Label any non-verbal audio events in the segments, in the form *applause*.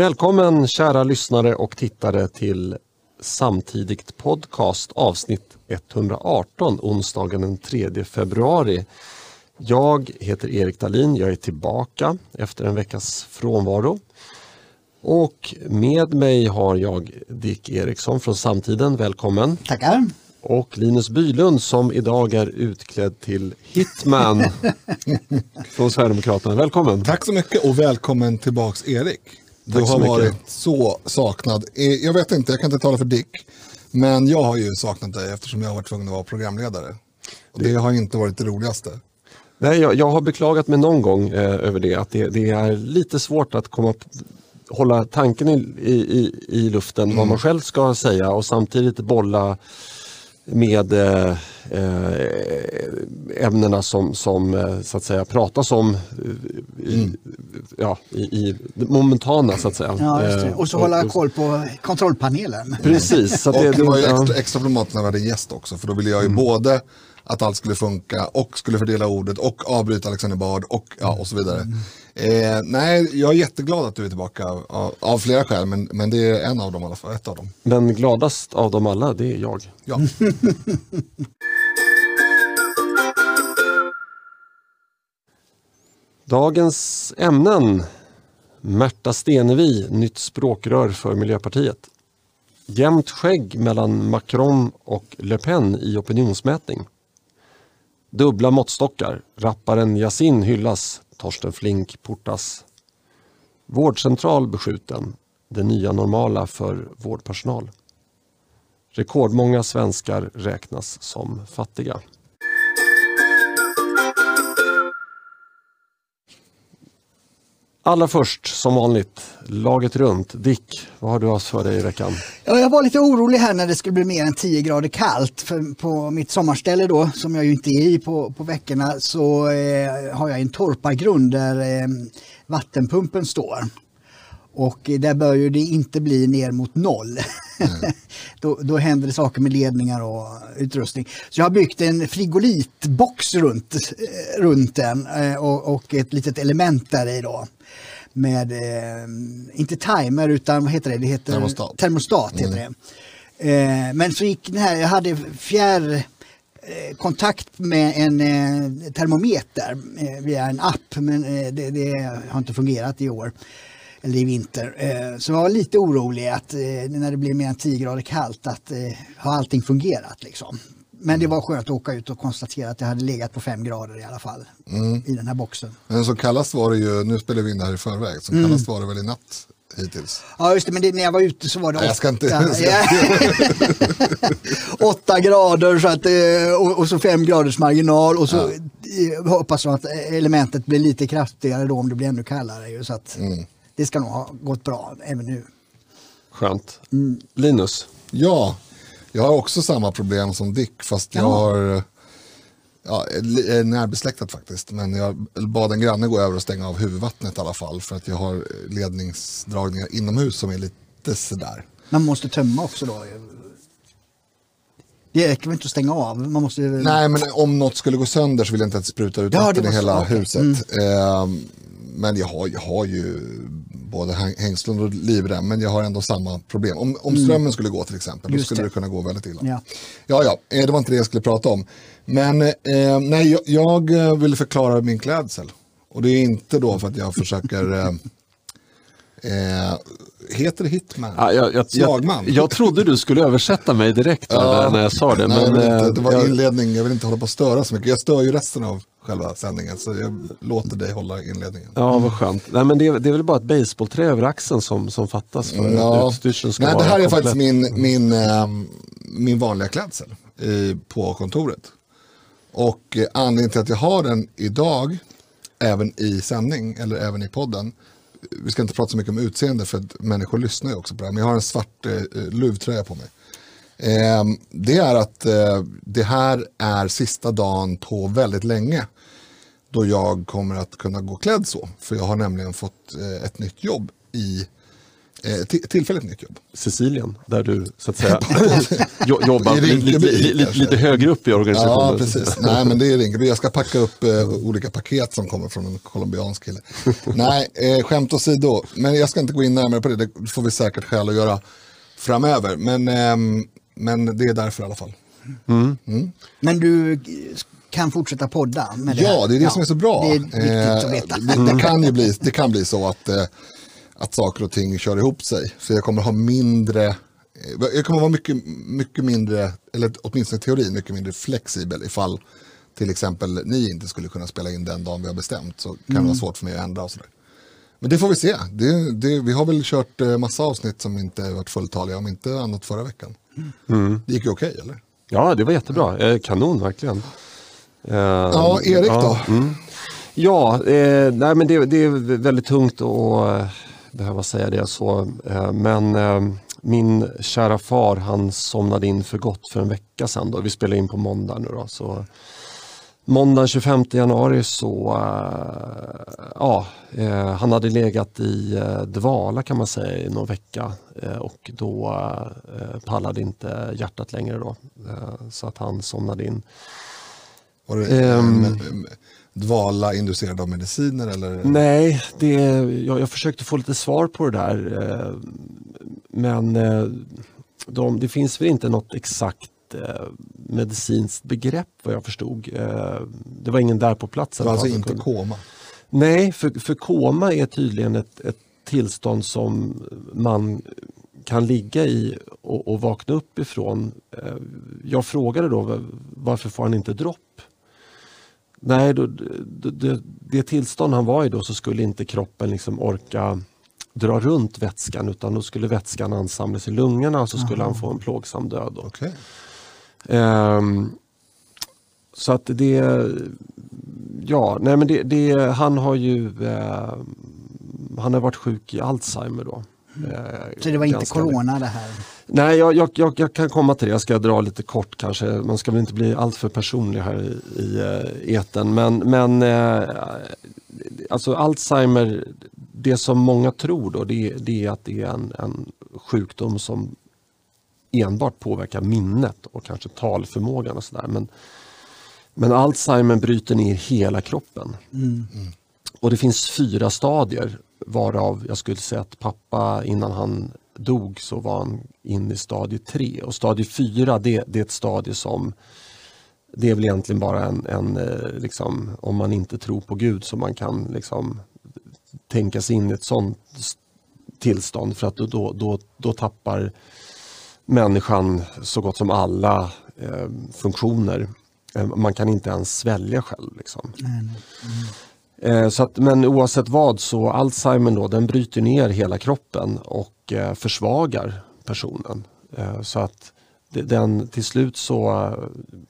Välkommen kära lyssnare och tittare till Samtidigt podcast avsnitt 118 onsdagen den 3 februari. Jag heter Erik Dahlin, jag är tillbaka efter en veckas frånvaro. Och med mig har jag Dick Eriksson från Samtiden, välkommen. Tackar. Och Linus Bylund som idag är utklädd till Hitman *laughs* från Sverigedemokraterna. Välkommen! Tack så mycket och välkommen tillbaks Erik. Du har varit så saknad. Jag vet inte, jag kan inte tala för Dick. Men jag har ju saknat dig eftersom jag har varit tvungen att vara programledare. Och det har inte varit det roligaste. Nej, jag, jag har beklagat mig någon gång eh, över det, att det, det är lite svårt att komma hålla tanken i, i, i luften vad man själv ska säga och samtidigt bolla med eh, ämnena som, som eh, så att säga pratas om eh, i, ja, i, i det momentana så att säga. Ja, just det. Eh, Och så hålla koll på kontrollpanelen. Precis. Så att Och det var ju extra, extra problematiskt när vi hade gäst också. För då ville jag ju både att allt skulle funka och skulle fördela ordet och avbryta Alexander Bard och, ja, och så vidare. Eh, nej, jag är jätteglad att du är tillbaka av, av flera skäl. Men, men det är en av dem i alla fall. Ett av dem. Men gladast av dem alla, det är jag. Ja. *laughs* Dagens ämnen. Märta Stenevi, nytt språkrör för Miljöpartiet. Jämnt skägg mellan Macron och Le Pen i opinionsmätning. Dubbla måttstockar. Rapparen Yasin hyllas. Torsten Flink portas. Vårdcentral beskjuten. Det nya normala för vårdpersonal. Rekordmånga svenskar räknas som fattiga. Allra först, som vanligt, laget runt. Dick, vad har du haft för dig i veckan? Ja, jag var lite orolig här när det skulle bli mer än 10 grader kallt. För på mitt sommarställe då, som jag ju inte är i på, på veckorna, så eh, har jag en torpargrund där eh, vattenpumpen står. Och eh, där bör ju det inte bli ner mot noll. *laughs* *laughs* då, då händer det saker med ledningar och utrustning. Så jag har byggt en frigolitbox runt, eh, runt den eh, och, och ett litet element där i då. Med, eh, inte timer utan vad heter det? Det heter Termostat. termostat heter det. Eh, men så gick den här, jag hade fjärr eh, kontakt med en eh, termometer via en app men det, det har inte fungerat i år. Eller i vinter. Eh, så jag var lite orolig att eh, när det blir mer än 10 grader kallt att eh, har allting fungerat liksom. Men det var skönt att åka ut och konstatera att det hade legat på 5 grader i alla fall i den här boxen. Men så kallast var det ju, nu spelar vi in det här i förväg, så kallast var det väl i natt hittills. Ja just det, men det, när jag var ute så var det Nej, jag ska inte- åtta, *laughs* åtta grader så att, eh, och, och så fem graders marginal och så eh, hoppas jag att elementet blir lite kraftigare då om det blir ännu kallare. Så att Mm. Det ska nog ha gått bra även nu. Skönt. Linus, Ja, jag har också samma problem som Dick fast jag Ja. har ja, närbesläktat faktiskt. Men jag bad en granne gå över och stänga av huvudvattnet i alla fall för att jag har ledningsdragningar inomhus som är lite sådär. Man måste tömma också då. Det räcker väl inte att stänga av? Man måste... Nej, men om något skulle gå sönder så vill jag inte att det sprutar ut Ja, det vatten i hela okej. huset. Ehm, men jag har, jag har ju både häng- hängslen och livrem, men jag har ändå samma problem. Om, om strömmen skulle gå till exempel, då Just skulle det. det. kunna gå väldigt illa. Ja. Ja, ja, eh, det var inte det jag skulle prata om. Men eh, nej, jag, jag ville förklara min klädsel. Och det är inte då för att jag försöker... Eh, eh, heter det hitman? Ja, jag, jag, Slagman? jag, jag trodde du skulle översätta mig direkt Ja. när jag sa det. Nej, men, inte, eh, det var jag, inledning, jag vill inte hålla på att störa så mycket. Jag stör ju resten av själva sändningen, så jag låter dig hålla inledningen. Ja, vad skönt. Nej, men det, är- det är väl bara ett baseballträ över axeln som, som fattas för att utstyrseln ska Nej, det vara här är komplett. faktiskt min, min, ehm, min vanliga klädsel i, på kontoret. Och eh, anledningen till att jag har den idag, även i sändning eller även i podden, vi ska inte prata så mycket om utseende för att människor lyssnar ju också på det här, men jag har en svart eh, luvtröja på mig. Eh, det är att eh, det här är sista dagen på väldigt länge då jag kommer att kunna gå klädd så. För jag har nämligen fått eh, ett nytt jobb i tillfälligt nytt jobb. Sicilien, där du så att säga *laughs* *laughs* jo- jobbar Rinkeby, lite, lite, lite högre upp i organisationen. Ja, precis. *laughs* Nej, men det är Rinkeby. Jag ska packa upp eh, olika paket som kommer från en colombiansk kille. Nej, eh, skämt åsido. Men jag ska inte gå in närmare på det. Det får vi säkert skäl att göra framöver. Men, ehm, men det är därför i alla fall. Men du kan fortsätta podda med det Ja, det är det som är så bra. Det Eh, att veta. Det, det, kan ju bli, det kan bli så att, eh, att saker och ting kör ihop sig. Så jag kommer ha mindre, eh, jag kommer vara mycket, mycket mindre, eller åtminstone i teorin, mycket mindre flexibel ifall till exempel ni inte skulle kunna spela in den dagen vi har bestämt. Så kan det Mm. vara svårt för mig att ändra och sådär. Men det får vi se. Det, det, vi har väl kört eh, massa avsnitt som inte varit fulltaliga, om inte annat förra veckan. Det gick ju okej, eller? Ja, det var jättebra. Eh, Kanon verkligen. Ja, Erik då? mm. Ja, eh, nej, men det, det är väldigt tungt att behöva säga det så. Eh, men eh, min kära far han somnade in för gott för en vecka sedan. Då. Vi spelar in på måndag nu då. Så Måndagen 25 januari så, eh, ja, han hade legat i dvala kan man säga i någon vecka och då pallade inte hjärtat längre då. Så att han somnade in. Var det Ehm. Dvala inducerad av mediciner eller? Nej, det, jag, jag försökte få lite svar på det där. eh, Men eh, de, det finns väl inte något exakt eh, medicinskt begrepp vad jag förstod. Det var ingen där på plats. Det var alltså inte kunde- koma? Nej, för, för koma är tydligen ett, ett tillstånd som man kan ligga i och, och vakna upp ifrån. Jag frågade då va- varför får han inte dropp? Nej, då, det, det, det tillstånd han var i då så skulle inte kroppen liksom orka dra runt vätskan utan då skulle vätskan ansamlas i lungorna och så skulle han få en plågsam död. Då. Okej. Ehm, så att det, ja, nej men det, det han har ju, eh, han har varit sjuk i Alzheimer då. Eh, Så det var inte corona det här? Nej, jag, jag, jag, jag kan komma till det. Jag ska dra lite kort kanske. Man ska väl inte bli alltför personlig här i, i uh, eten. Men, men eh, alltså Alzheimer, det som många tror då, det, det är att det är en, en sjukdom som enbart påverkar minnet och kanske talförmågan och sådär. Men, men Alzheimer bryter ner hela kroppen. Och det finns fyra stadier varav jag skulle säga att pappa innan han dog så var han inne i stadie tre. Och stadie fyra det, det är ett stadie som det är väl egentligen bara en, en eh, liksom, om man inte tror på Gud så man kan liksom tänka sig in i ett sånt tillstånd för att då, då, då, då tappar människan så gott som alla eh, funktioner. Eh, man kan inte ens svälja själv. Liksom. Eh, Så att, men oavsett vad så Alzheimer då, den bryter ner hela kroppen och och försvagar personen. Eh, så att den, till slut så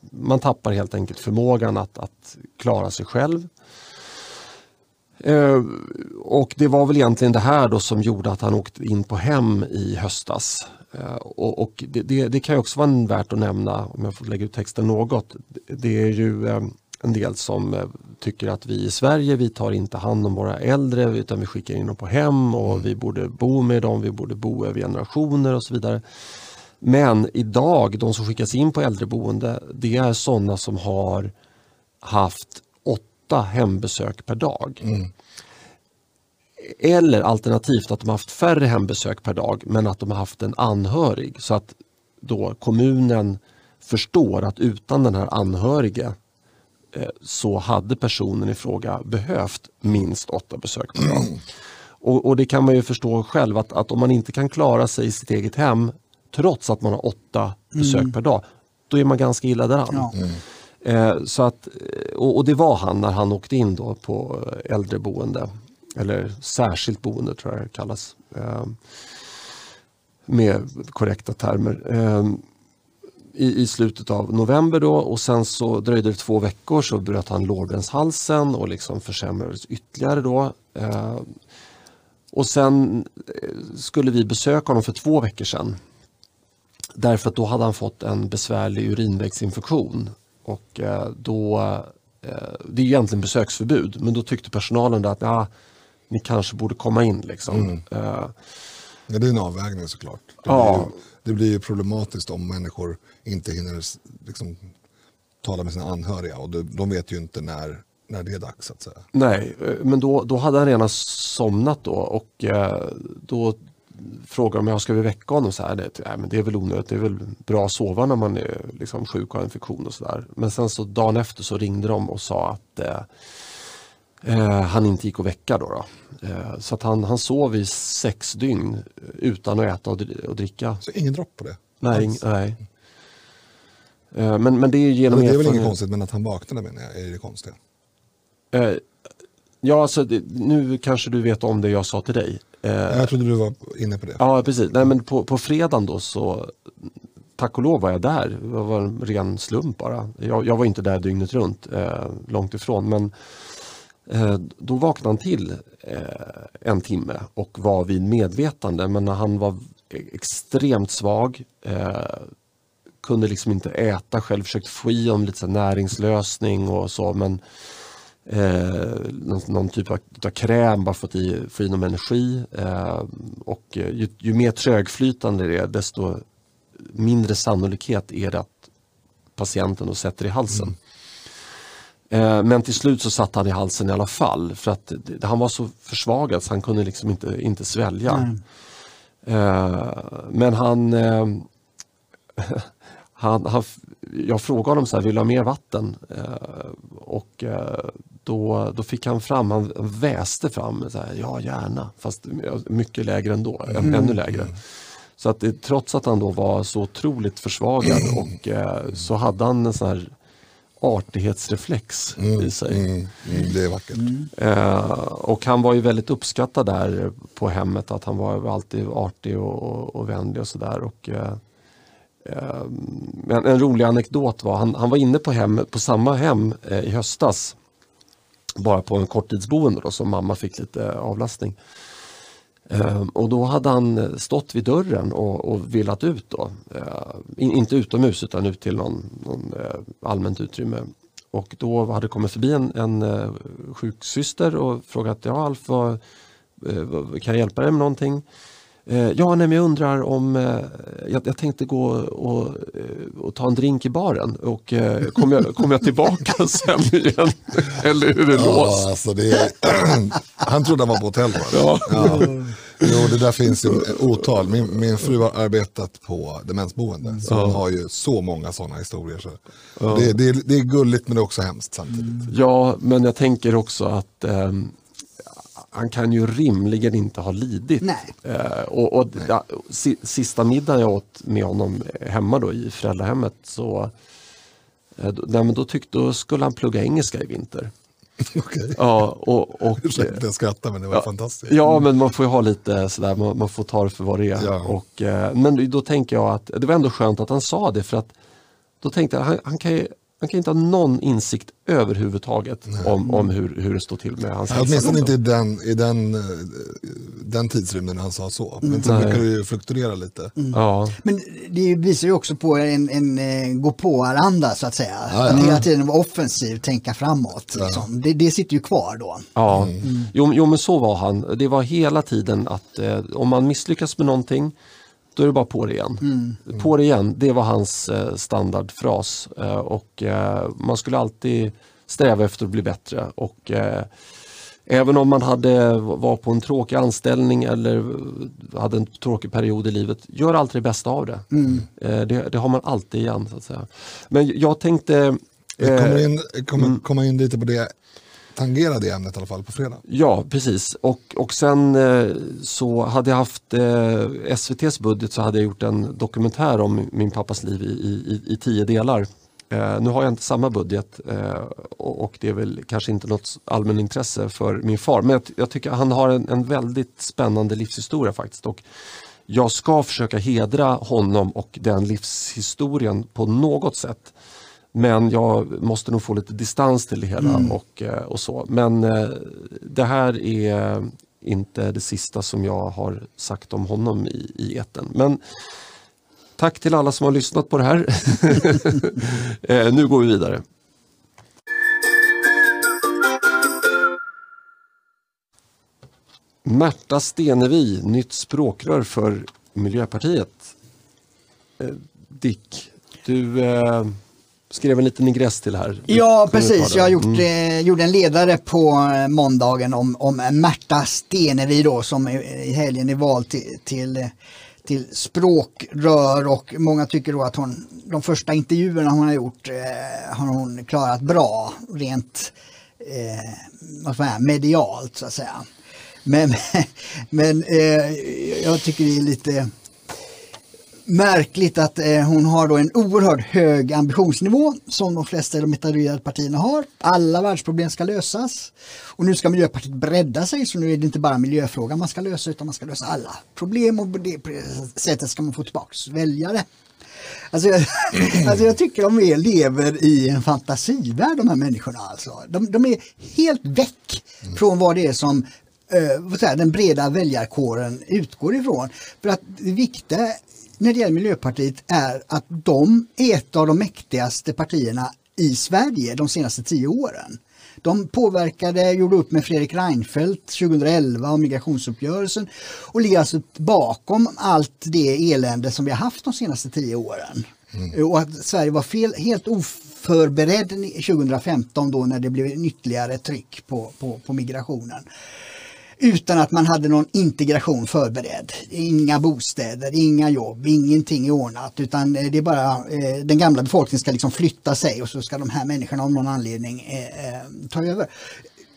man tappar helt enkelt förmågan att, att klara sig själv. Eh, och det var väl egentligen det här då som gjorde att han åkte in på hem i höstas. Eh, och och det, det, det kan ju också vara värt att nämna, om jag får lägga ut texten något. Det är ju en del som eh, tycker att vi i Sverige, vi tar inte hand om våra äldre utan vi skickar in dem på hem och vi borde bo med dem, vi borde bo över generationer och så vidare. Men idag, de som skickas in på äldreboende, det är sådana som har haft åtta hembesök per dag. Eller alternativt att de har haft färre hembesök per dag men att de har haft en anhörig så att då kommunen förstår att utan den här anhörige så hade personen i fråga behövt minst åtta besök per dag. Och, och det kan man ju förstå själv att, att om man inte kan klara sig i sitt eget hem trots att man har åtta besök per dag, då är man ganska illa däran. Ja. Eh, så att, eh, och, och det var han när han åkte in då på eh, äldreboende. Eller särskilt boende tror jag det kallas. Eh, med korrekta termer. Eh, i, I slutet av november då och sen så dröjde det två veckor så bröt han lårbenshalsen och liksom försämrades ytterligare då. Eh, och sen eh, skulle vi besöka honom för två veckor sedan. Därför att då hade han fått en besvärlig urinvägsinfektion. Och eh, då, eh, det är egentligen besöksförbud, men då tyckte personalen att ja, ni kanske borde komma in. Liksom. Eh, Ja, det är en avvägning såklart. Det, Ja det blir ju problematiskt om människor inte hinner liksom, tala med sina anhöriga och de, vet ju inte när, när det är dags så att säga. Nej, eh, men då, då hade han redan somnat då och eh, då frågade de, jag ska vi väcka honom? Så här, det, nej, men det är väl onödigt, det är väl bra att sova när man är liksom, sjuk och har infektion och sådär. Men sen så dagen efter så ringde de och sa att eh, eh, han inte gick att väcka då. då. Eh, så att han, han sov i sex dygn utan att äta och, dri- och dricka. Så ingen dropp på det? Nej, Alls. nej. Eh, men, men det är genom Men det är väl inget konstigt, men att han vaknade menar jag är det konstiga. Eh, ja, alltså, det, nu kanske du vet om det jag sa till dig. Eh, Jag trodde du var inne på det. Ja, precis. Nej, men på, på fredagen då så, tack och lov var jag där. Det var en ren slump bara. Jag, jag var inte där dygnet runt, eh, långt ifrån. Men Eh, då vaknade han till eh, en timme och var vid medvetande. Men han var e- extremt svag. Eh, kunde liksom inte äta själv, försökte få i honom lite näringslösning och så. Men någon, typ av, av kräm bara för att i, få i någon energi. Och ju, ju mer trögflytande det är desto mindre sannolikhet är det att patienten då sätter i halsen. Mm men till slut så satt han i halsen i alla fall för att han var så försvagad så han kunde liksom inte, inte svälja. Eh, men han, eh, *laughs* han, han, jag frågade honom så här, vill du ha mer vatten? Eh, och eh, då, då fick han fram, han väste fram, så här, ja gärna, fast mycket lägre ändå, än, ännu lägre. Så att trots att han då var så otroligt försvagad *clears throat* och eh, så hade han en sån här artighetsreflex i sig. Mm, mm, det är vackert. Eh, och han var ju väldigt uppskattad där på hemmet, att han var alltid artig och, och, och vänlig och sådär. Eh, eh, en, en rolig anekdot var, han, han var inne på, hem, på samma hem eh, i höstas, bara på en korttidsboende då, som mamma fick lite avlastning. Ehm, och då hade han stått vid dörren och, och villat ut då. Ehm, in, inte utomhus utan ut till någon, någon eh, allmänt utrymme. Och då hade det kommit förbi en, en eh, sjuksyster och frågat, ja Alf, eh, vad, kan jag hjälpa dig med någonting? Eh, ja, nej, men jag undrar om, eh, jag, jag tänkte gå och, eh, och ta en drink i baren och eh, kommer jag, kommer jag tillbaka *laughs* sen igen? Eller är det Ja, alltså det *clears throat* han trodde han var på hotell. Va? Ja. Jo, det där finns ju otal. Min, min fru har arbetat på demensboende. Så hon har ju så många sådana historier. Så. Det, det, är- det är gulligt men det är också hemskt samtidigt. Ja, men jag tänker också att ehm, han kan ju rimligen inte ha lidit. Nej. Eh, och, och ja, si, sista middagen jag åt med honom hemma då i föräldrahemmet så eh, då, då tyckte då skulle han plugga engelska i vinter. *laughs* Okej. Ja, och, och, Ursäkta att jag skrattar men det var fantastiskt. Ja, men man får ju ha lite sådär, man, man får ta det för vad det är. Ja. Och, eh, men då tänker jag att det var ändå skönt att han sa det för att då tänkte jag han, han kan ju han kan inte ha någon insikt överhuvudtaget om, om hur, hur det står till med hans Ja, hälsa. Åtminstone inte i den, i den, eh, den tidsrymden han sa så. Men sen Nej. brukar det ju fluktuera lite. Ja, Men det visar ju också på en, en eh, gå på-anda så att säga. Ja, ja. Att hela tiden vara offensiv, tänka framåt. Liksom. Det, det sitter ju kvar då. ja. Jo, jo, men så var han. Det var hela tiden att eh, om man misslyckas med någonting då är det bara på det igen. På det igen, det var hans eh, standardfras. Eh, och eh, man skulle alltid sträva efter att bli bättre. Och eh, Även om man hade, var på en tråkig anställning eller hade en tråkig period i livet, gör alltid det bästa av det. Eh, det, det har man alltid igen. Så att säga. Men jag tänkte... Vi kommer, in, kommer komma in lite på det, tangera det ämnet i alla fall på fredag. Ja, precis. Och, och sen eh, så hade jag haft eh, SVTs budget så hade jag gjort en dokumentär om min pappas liv i, i, i tio delar. Eh, nu har jag inte samma budget eh, och, och det är väl kanske inte något allmänintresse för min far. Men jag, jag tycker han har en, en väldigt spännande livshistoria faktiskt. Och jag ska försöka hedra honom och den livshistorien på något sätt. Men jag måste nog få lite distans till det hela och, eh, och så. Men eh, det här är inte det sista som jag har sagt om honom i, i etern. Men tack till alla som har lyssnat på det här. *laughs* eh, nu går vi vidare. Märta Stenevi, nytt språkrör för Miljöpartiet. Dick, du eh, skrev en liten ingress till här. Ja, precis. Jag gjort, Mm. eh, gjorde en ledare på eh, måndagen om, om Märta Stenevi då som i helgen är vald till, till, eh, till språkrör och många tycker då att hon, de första intervjuerna hon har gjort eh, har hon klarat bra rent eh, vad säga, medialt så att säga. Men, *laughs* men eh, jag tycker det är lite märkligt att eh, hon har då en oerhört hög ambitionsnivå som de flesta av de etablerade partierna har. Alla världsproblem ska lösas. Och nu ska Miljöpartiet bredda sig så nu är det inte bara miljöfrågan man ska lösa utan man ska lösa alla problem och på det sättet ska man få tillbaka väljare. Alltså jag, *clears throat* alltså jag tycker de är, lever i en fantasivärld de här människorna alltså. De, de är helt väck från vad det är som eh, vad säger, den breda väljarkåren utgår ifrån. För att det viktiga när det gäller Miljöpartiet är att de är ett av de mäktigaste partierna i Sverige de senaste tio åren. De påverkade, gjorde upp med Fredrik Reinfeldt 2011 om migrationsuppgörelsen och ligger alltså bakom allt det elände som vi har haft de senaste tio åren. Och att Sverige var fel, helt oförberedd 2015 då när det blev ytterligare tryck på, på, på migrationen utan att man hade någon integration förberedd. Inga bostäder, inga jobb, ingenting är ordnat utan eh, det är bara eh, den gamla befolkningen ska liksom flytta sig och så ska de här människorna av någon anledning eh, eh, ta över.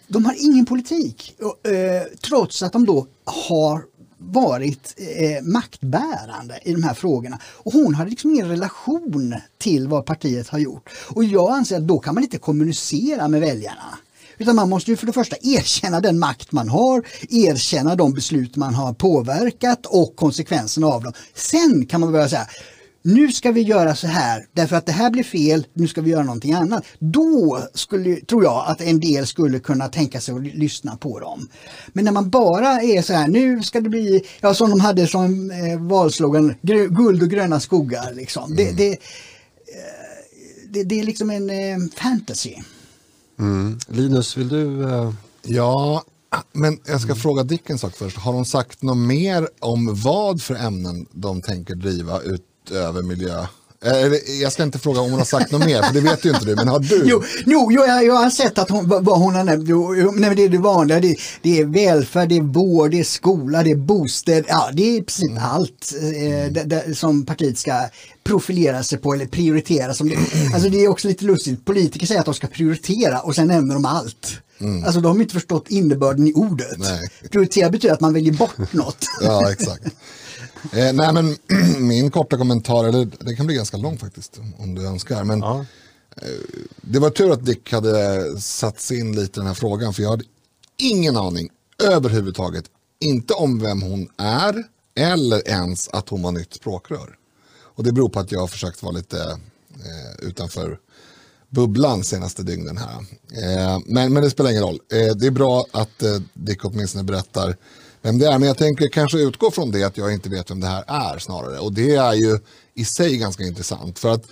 De har ingen politik och, eh, trots att de då har varit eh, maktbärande i de här frågorna. Och hon hade liksom ingen relation till vad partiet har gjort. Och jag anser att då kan man inte kommunicera med väljarna. Utan man måste ju för det första erkänna den makt man har, erkänna de beslut man har påverkat och konsekvenserna av dem. Sen kan man börja säga nu ska vi göra så här därför att det här blir fel, nu ska vi göra någonting annat. Då skulle, tror jag att en del skulle kunna tänka sig att ly- lyssna på dem. Men när man bara är så här, nu ska det bli, ja som de hade som eh, valslogan, guld och gröna skogar liksom. Det, det, eh, det, det är liksom en eh, fantasy. Mm. Linus, vill du? Eh, Ja, men jag ska fråga Dick en sak först. Har de sagt något mer om vad för ämnen de tänker driva utöver miljö? Eh, jag ska inte fråga om hon har sagt något mer, för det vet ju inte du. Men har du? Jo, jo, jag, jag har sett att hon, vad hon har nämnt. Nej, det är det vanliga. Det, det är välfärd, det är vård, det är skola, det är bostäder. Ja, det är i princip allt eh, det, det, som partiet ska profilera sig på eller prioritera. Som det, alltså det är också lite lustigt. Politiker säger att de ska prioritera och sen nämner de allt. Alltså de har inte förstått innebörden i ordet. Nej. Prioritera betyder att man väljer bort något. Ja, exakt. Eh, nej, men *clears throat* min korta kommentar, eller det kan bli ganska lång faktiskt, om du önskar. Men ja. det var tur att Dick hade satt sig in lite i den här frågan, för jag hade ingen aning överhuvudtaget, inte om vem hon är, eller ens att hon var nytt språkrör. Och det beror på att jag har försökt vara lite eh, utanför bubblan senaste dygnen här. Eh, men, men det spelar ingen roll. Eh, det är bra att eh, Dick åtminstone berättar vem det är. Men jag tänker kanske utgå från det att jag inte vet vem det här är snarare. Och det är ju i sig ganska intressant. För att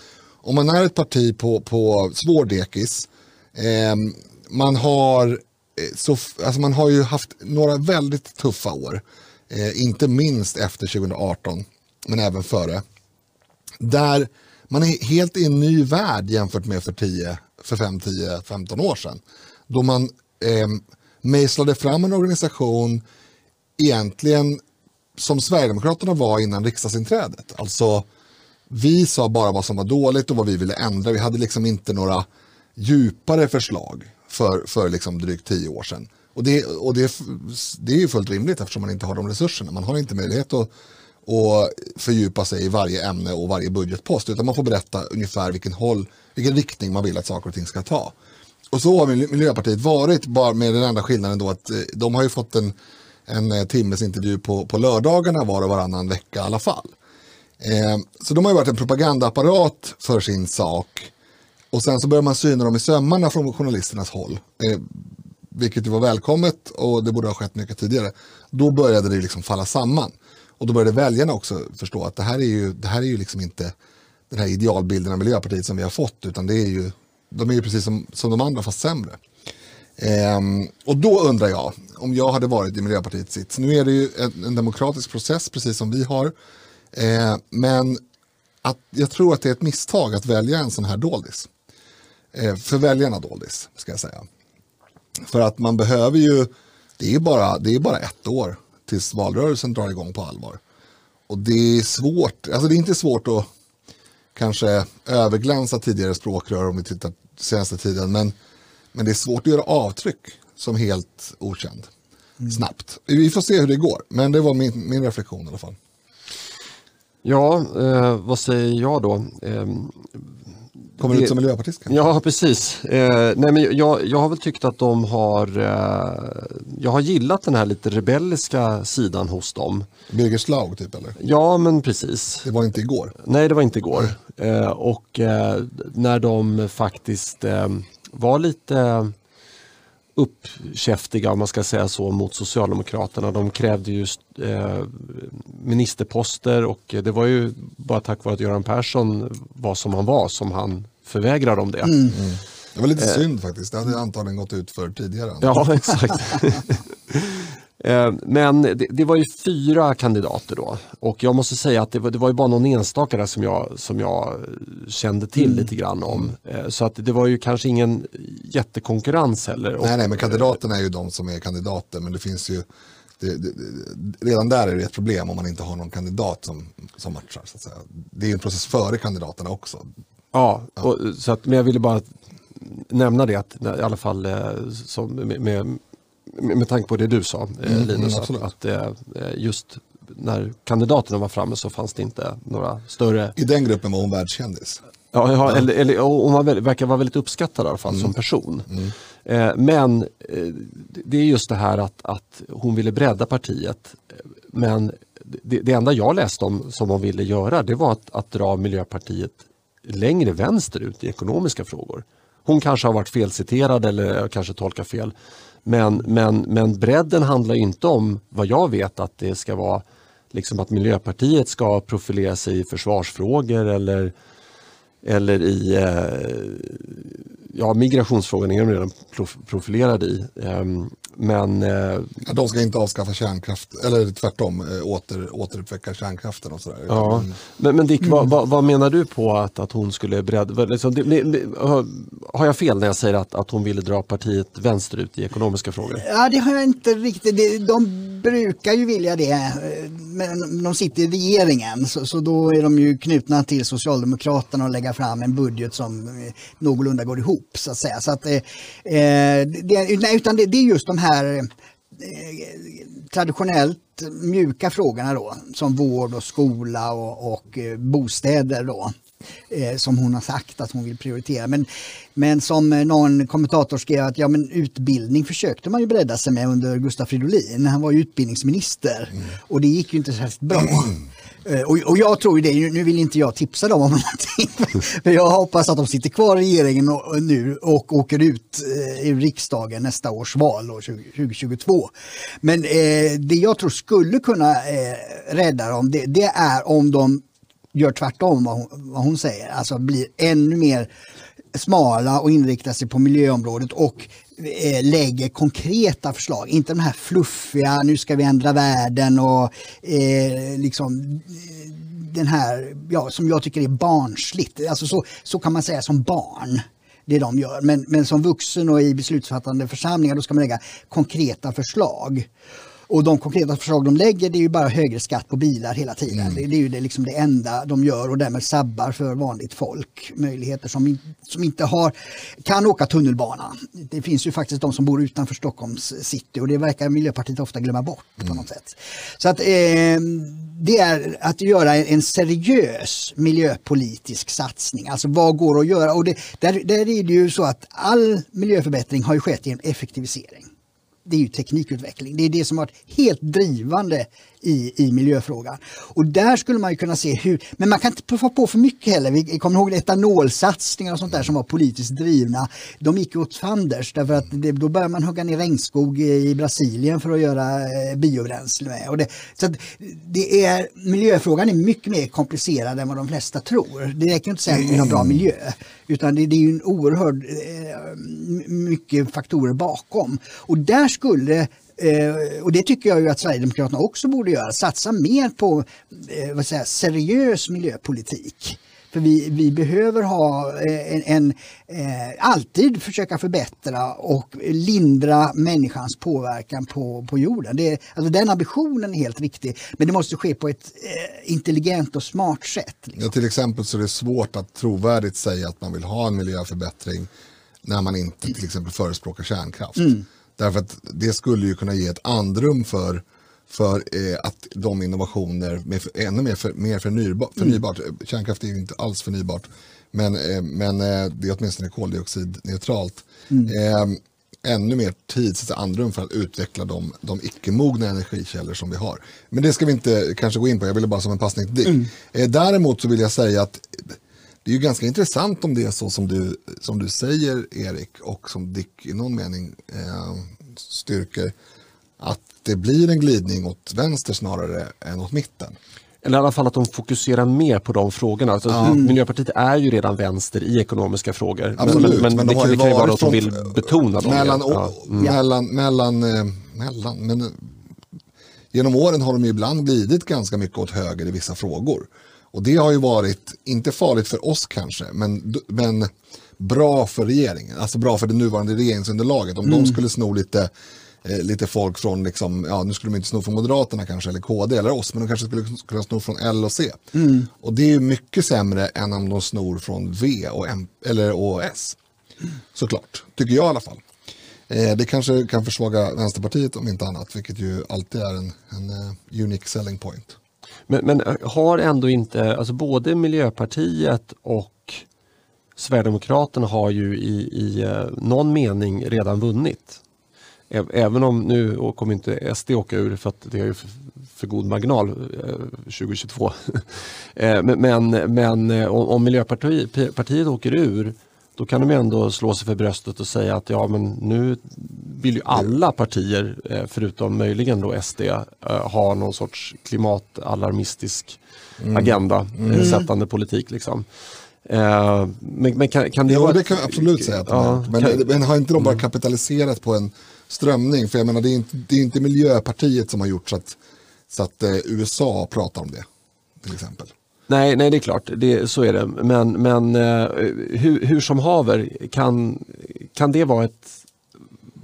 om man är ett parti på, på svår dekis, eh, man har eh, så, alltså man har ju haft några väldigt tuffa år. Eh, inte minst efter 2018, men även före där man är helt i en ny värld jämfört med för 10, för 5, 10, 15 år sedan. Då man eh, mejslade fram en organisation egentligen som Sverigedemokraterna var innan riksdagsinträdet. Alltså vi sa bara vad som var dåligt och vad vi ville ändra. Vi hade liksom inte några djupare förslag för, för liksom drygt tio år sedan. Och, det, och det, det är ju fullt rimligt eftersom man inte har de resurserna. Man har inte möjlighet att, att fördjupa sig i varje ämne och varje budgetpost utan man får berätta ungefär vilken, håll, vilken riktning man vill att saker och ting ska ta. Och så har Miljöpartiet varit, bara med den enda skillnaden då att eh, de har ju fått en, en eh, timmes intervju på, på lördagarna var och varannan vecka i alla fall. Eh, så de har ju varit en propagandaapparat för sin sak. Och sen så börjar man syna dem i sömmarna från journalisternas håll. Eh, vilket ju var välkommet och det borde ha skett mycket tidigare. Då började det liksom falla samman. Och då började väljarna också förstå att det här är ju, det här är ju liksom inte den här idealbilden av Miljöpartiet som vi har fått utan det är ju, de är ju precis som, som de andra fast sämre. Ehm, och då undrar jag, om jag hade varit i Miljöpartiets sits, nu är det ju en, en demokratisk process precis som vi har, eh, men att, jag tror att det är ett misstag att välja en sån här doldis. Eh, för väljarna doldis, ska jag säga. För att man behöver ju, det är bara, det är bara ett år tills valrörelsen drar igång på allvar. Och det är svårt, alltså det är inte svårt att kanske överglänsa tidigare språkrör om vi tittar senaste tiden, men, men det är svårt att göra avtryck som helt okänd mm. snabbt. Vi får se hur det går, men det var min, min reflektion i alla fall. Ja, eh, vad säger jag då? Eh, Kommer det, ut som miljöpartist? Kanske? Ja, precis. Eh, nej, men jag, jag har väl tyckt att de har... Eh, jag har gillat den här lite rebelliska sidan hos dem. Birger Schlaug typ eller? Ja, men precis. Det var inte igår? Nej, det var inte igår. Eh, och eh, när de faktiskt eh, var lite uppkäftiga om man ska säga så mot Socialdemokraterna. De krävde ju eh, ministerposter och det var ju bara tack vare att Göran Persson var som han var som han förvägrar dem det. Mm. Mm. Det var lite eh. synd faktiskt, det hade antagligen gått ut för tidigare. Ja, *laughs* exakt. *laughs* Eh, men det, det, var ju fyra kandidater då och jag måste säga att det var, det var ju bara någon enstaka där som jag, som jag kände till mm. lite grann om. Eh, så att det var ju kanske ingen jättekonkurrens heller. Nej, nej, men kandidaterna är ju de som är kandidater men det finns ju det, det, redan där är det ett problem om man inte har någon kandidat som, som matchar. Så att säga. Det är en process före kandidaterna också. Ja, och, så att, men jag ville bara nämna det att i alla fall eh, som, med, med, med tanke på det du sa eh, mm, Linus, mm, att, att eh, just när kandidaterna var framme så fanns det inte några större... I den gruppen var hon världskändis? Ja, ja, Eller, eller, hon var, verkar vara väldigt uppskattad i alla fall mm. som person. Mm. Eh, men eh, det är just det här att, att hon ville bredda partiet. Men det, det, enda jag läste om som hon ville göra det var att, att dra Miljöpartiet längre vänsterut i ekonomiska frågor. Hon kanske har varit felciterad eller kanske tolkar fel. Men, men, men bredden handlar inte om vad jag vet att det ska vara liksom att Miljöpartiet ska profilera sig i försvarsfrågor eller, eller i eh, ja, migrationsfrågan är de redan profilerade i. Ehm, men, eh, ja, de ska inte avskaffa kärnkraft, eller tvärtom eh, åter, återuppväcka kärnkraften och sådär. Ja. Mm. Men, men Dick, mm. vad, vad, vad, menar du på att, att hon skulle bredda, liksom, har jag fel när jag säger att, att hon ville dra partiet vänsterut i ekonomiska frågor? Ja, det har jag inte riktigt. De brukar ju vilja det, men de sitter i regeringen så, så då är de ju knutna till Socialdemokraterna och lägga fram en budget som eh, någorlunda går ihop så att säga. Så att, eh, det, nej, utan det, det är just de här eh, traditionellt mjuka frågorna då, som vård och skola och, och eh, bostäder då, eh, som hon har sagt att hon vill prioritera. Men, men som någon kommentator skrev att ja, men utbildning försökte man ju bredda sig med under Gustaf Fridolin. Han var ju utbildningsminister mm. och det gick ju inte särskilt bra. Eh, och, och, jag tror ju det, nu vill inte jag tipsa dem om *laughs* någonting, för jag hoppas att de sitter kvar i regeringen och, nu och åker ut eh, i riksdagen nästa års val, år 2022. Men eh, det jag tror skulle kunna eh, rädda dem, det, det, är om de gör tvärtom vad hon, vad hon säger, alltså blir ännu mer smala och inriktar sig på miljöområdet och Eh, lägger konkreta förslag. Inte de här fluffiga, nu ska vi ändra världen och eh, liksom eh, den här, ja, som jag tycker är barnsligt. Alltså så, så kan man säga som barn det de gör. Men, men som vuxen och i beslutsfattande församlingar då ska man lägga konkreta förslag. Och de konkreta förslag de lägger det är ju bara högre skatt på bilar hela tiden. Mm. Det, det, är ju det, liksom det enda de gör och därmed sabbar för vanligt folk möjligheter som, som inte har, kan åka tunnelbana. Det finns ju faktiskt de som bor utanför Stockholms city och det verkar Miljöpartiet ofta glömma bort mm. på något sätt. Så att eh, det är att göra en seriös miljöpolitisk satsning. Alltså vad går att göra? Och det, där, där är det ju så att all miljöförbättring har ju skett genom effektivisering det är ju teknikutveckling. Det är det som har varit helt drivande i, i miljöfrågan. Och där skulle man ju kunna se hur, men man kan inte få på för mycket heller. Vi kommer ihåg etanolsatsningar och sånt där som var politiskt drivna. De gick åt fanders därför att det, då började man hugga ner regnskog i Brasilien för att göra eh, biobränsle med. Och det, så det är, miljöfrågan är mycket mer komplicerad än vad de flesta tror. Det räcker inte att säga att vi vill ha bra miljö utan det, det är ju en oerhörd eh, mycket faktorer bakom. Och där skulle och det tycker jag ju att Sverigedemokraterna också borde göra, satsa mer på eh, vad säger, seriös miljöpolitik. För vi, vi behöver ha eh, en, en eh, alltid försöka förbättra och lindra människans påverkan på, på jorden. Det, alltså den ambitionen är helt riktig, men det måste ske på ett eh, intelligent och smart sätt. Liksom. Ja, till exempel så är det svårt att trovärdigt säga att man vill ha en miljöförbättring när man inte till exempel förespråkar kärnkraft. Mm. Därför att det skulle ju kunna ge ett andrum för, för eh, att de innovationer med för, ännu mer, för, mer förnybart, mm. förnybart, kärnkraft är ju inte alls förnybart, men, eh, men eh, det är åtminstone koldioxidneutralt. Mm. Eh, ännu mer tid, så andrum för att utveckla de, de icke-mogna energikällor som vi har. Men det ska vi inte kanske gå in på, jag ville bara som en passning till dig. Mm. Eh, däremot så vill jag säga att det är ju ganska intressant om det är så som du, som du säger Erik och som Dick i någon mening eh, styrker att det blir en glidning åt vänster snarare än åt mitten. Eller i alla fall att de fokuserar mer på de frågorna. Alltså, ja. Miljöpartiet är ju redan vänster i ekonomiska frågor. Absolut, men, men, men det, det kan ju vara att de vill betona dem. Mellan, ja. mm. mellan, mellan, eh, mellan, men, genom åren har de ibland glidit ganska mycket åt höger i vissa frågor. Och det har ju varit, inte farligt för oss kanske, men, men bra för regeringen. Alltså bra för det nuvarande regeringsunderlaget. Om mm. de skulle sno lite, eh, lite folk från, liksom, ja nu skulle de inte sno från Moderaterna kanske, eller KD eller oss, men de kanske skulle kunna sno från L och C. Mm. Och det är mycket sämre än om de snor från V och, M, eller, och S. Såklart, tycker jag i alla fall. Eh, det kanske kan försvaga Vänsterpartiet om inte annat, vilket ju alltid är en, en uh, unique selling point. Men, men, eh, har ändå inte, alltså både Miljöpartiet och Sverigedemokraterna har ju i, i eh, någon mening redan vunnit. Även om nu kommer inte SD åka ur för att det är för, för god marginal eh, 2022. *laughs* men, men, men om Miljöpartiet åker ur då kan de ändå slå sig för bröstet och säga att ja men nu vill ju alla partier, eh, förutom möjligen då SD, eh, ha någon sorts klimatalarmistisk mm. agenda, eh, mm. sättande politik. Liksom. Men, men kan, kan, det jo, vara... det kan jag absolut säga att ja, men, kan... men har inte de bara mm. kapitaliserat på en strömning? För jag menar, det är inte, det är inte Miljöpartiet som har gjort så att, så att USA pratar om det, till exempel. Nej, nej det är klart, det, så är det. Men, men uh, hur, hur, som haver, kan, kan det vara ett,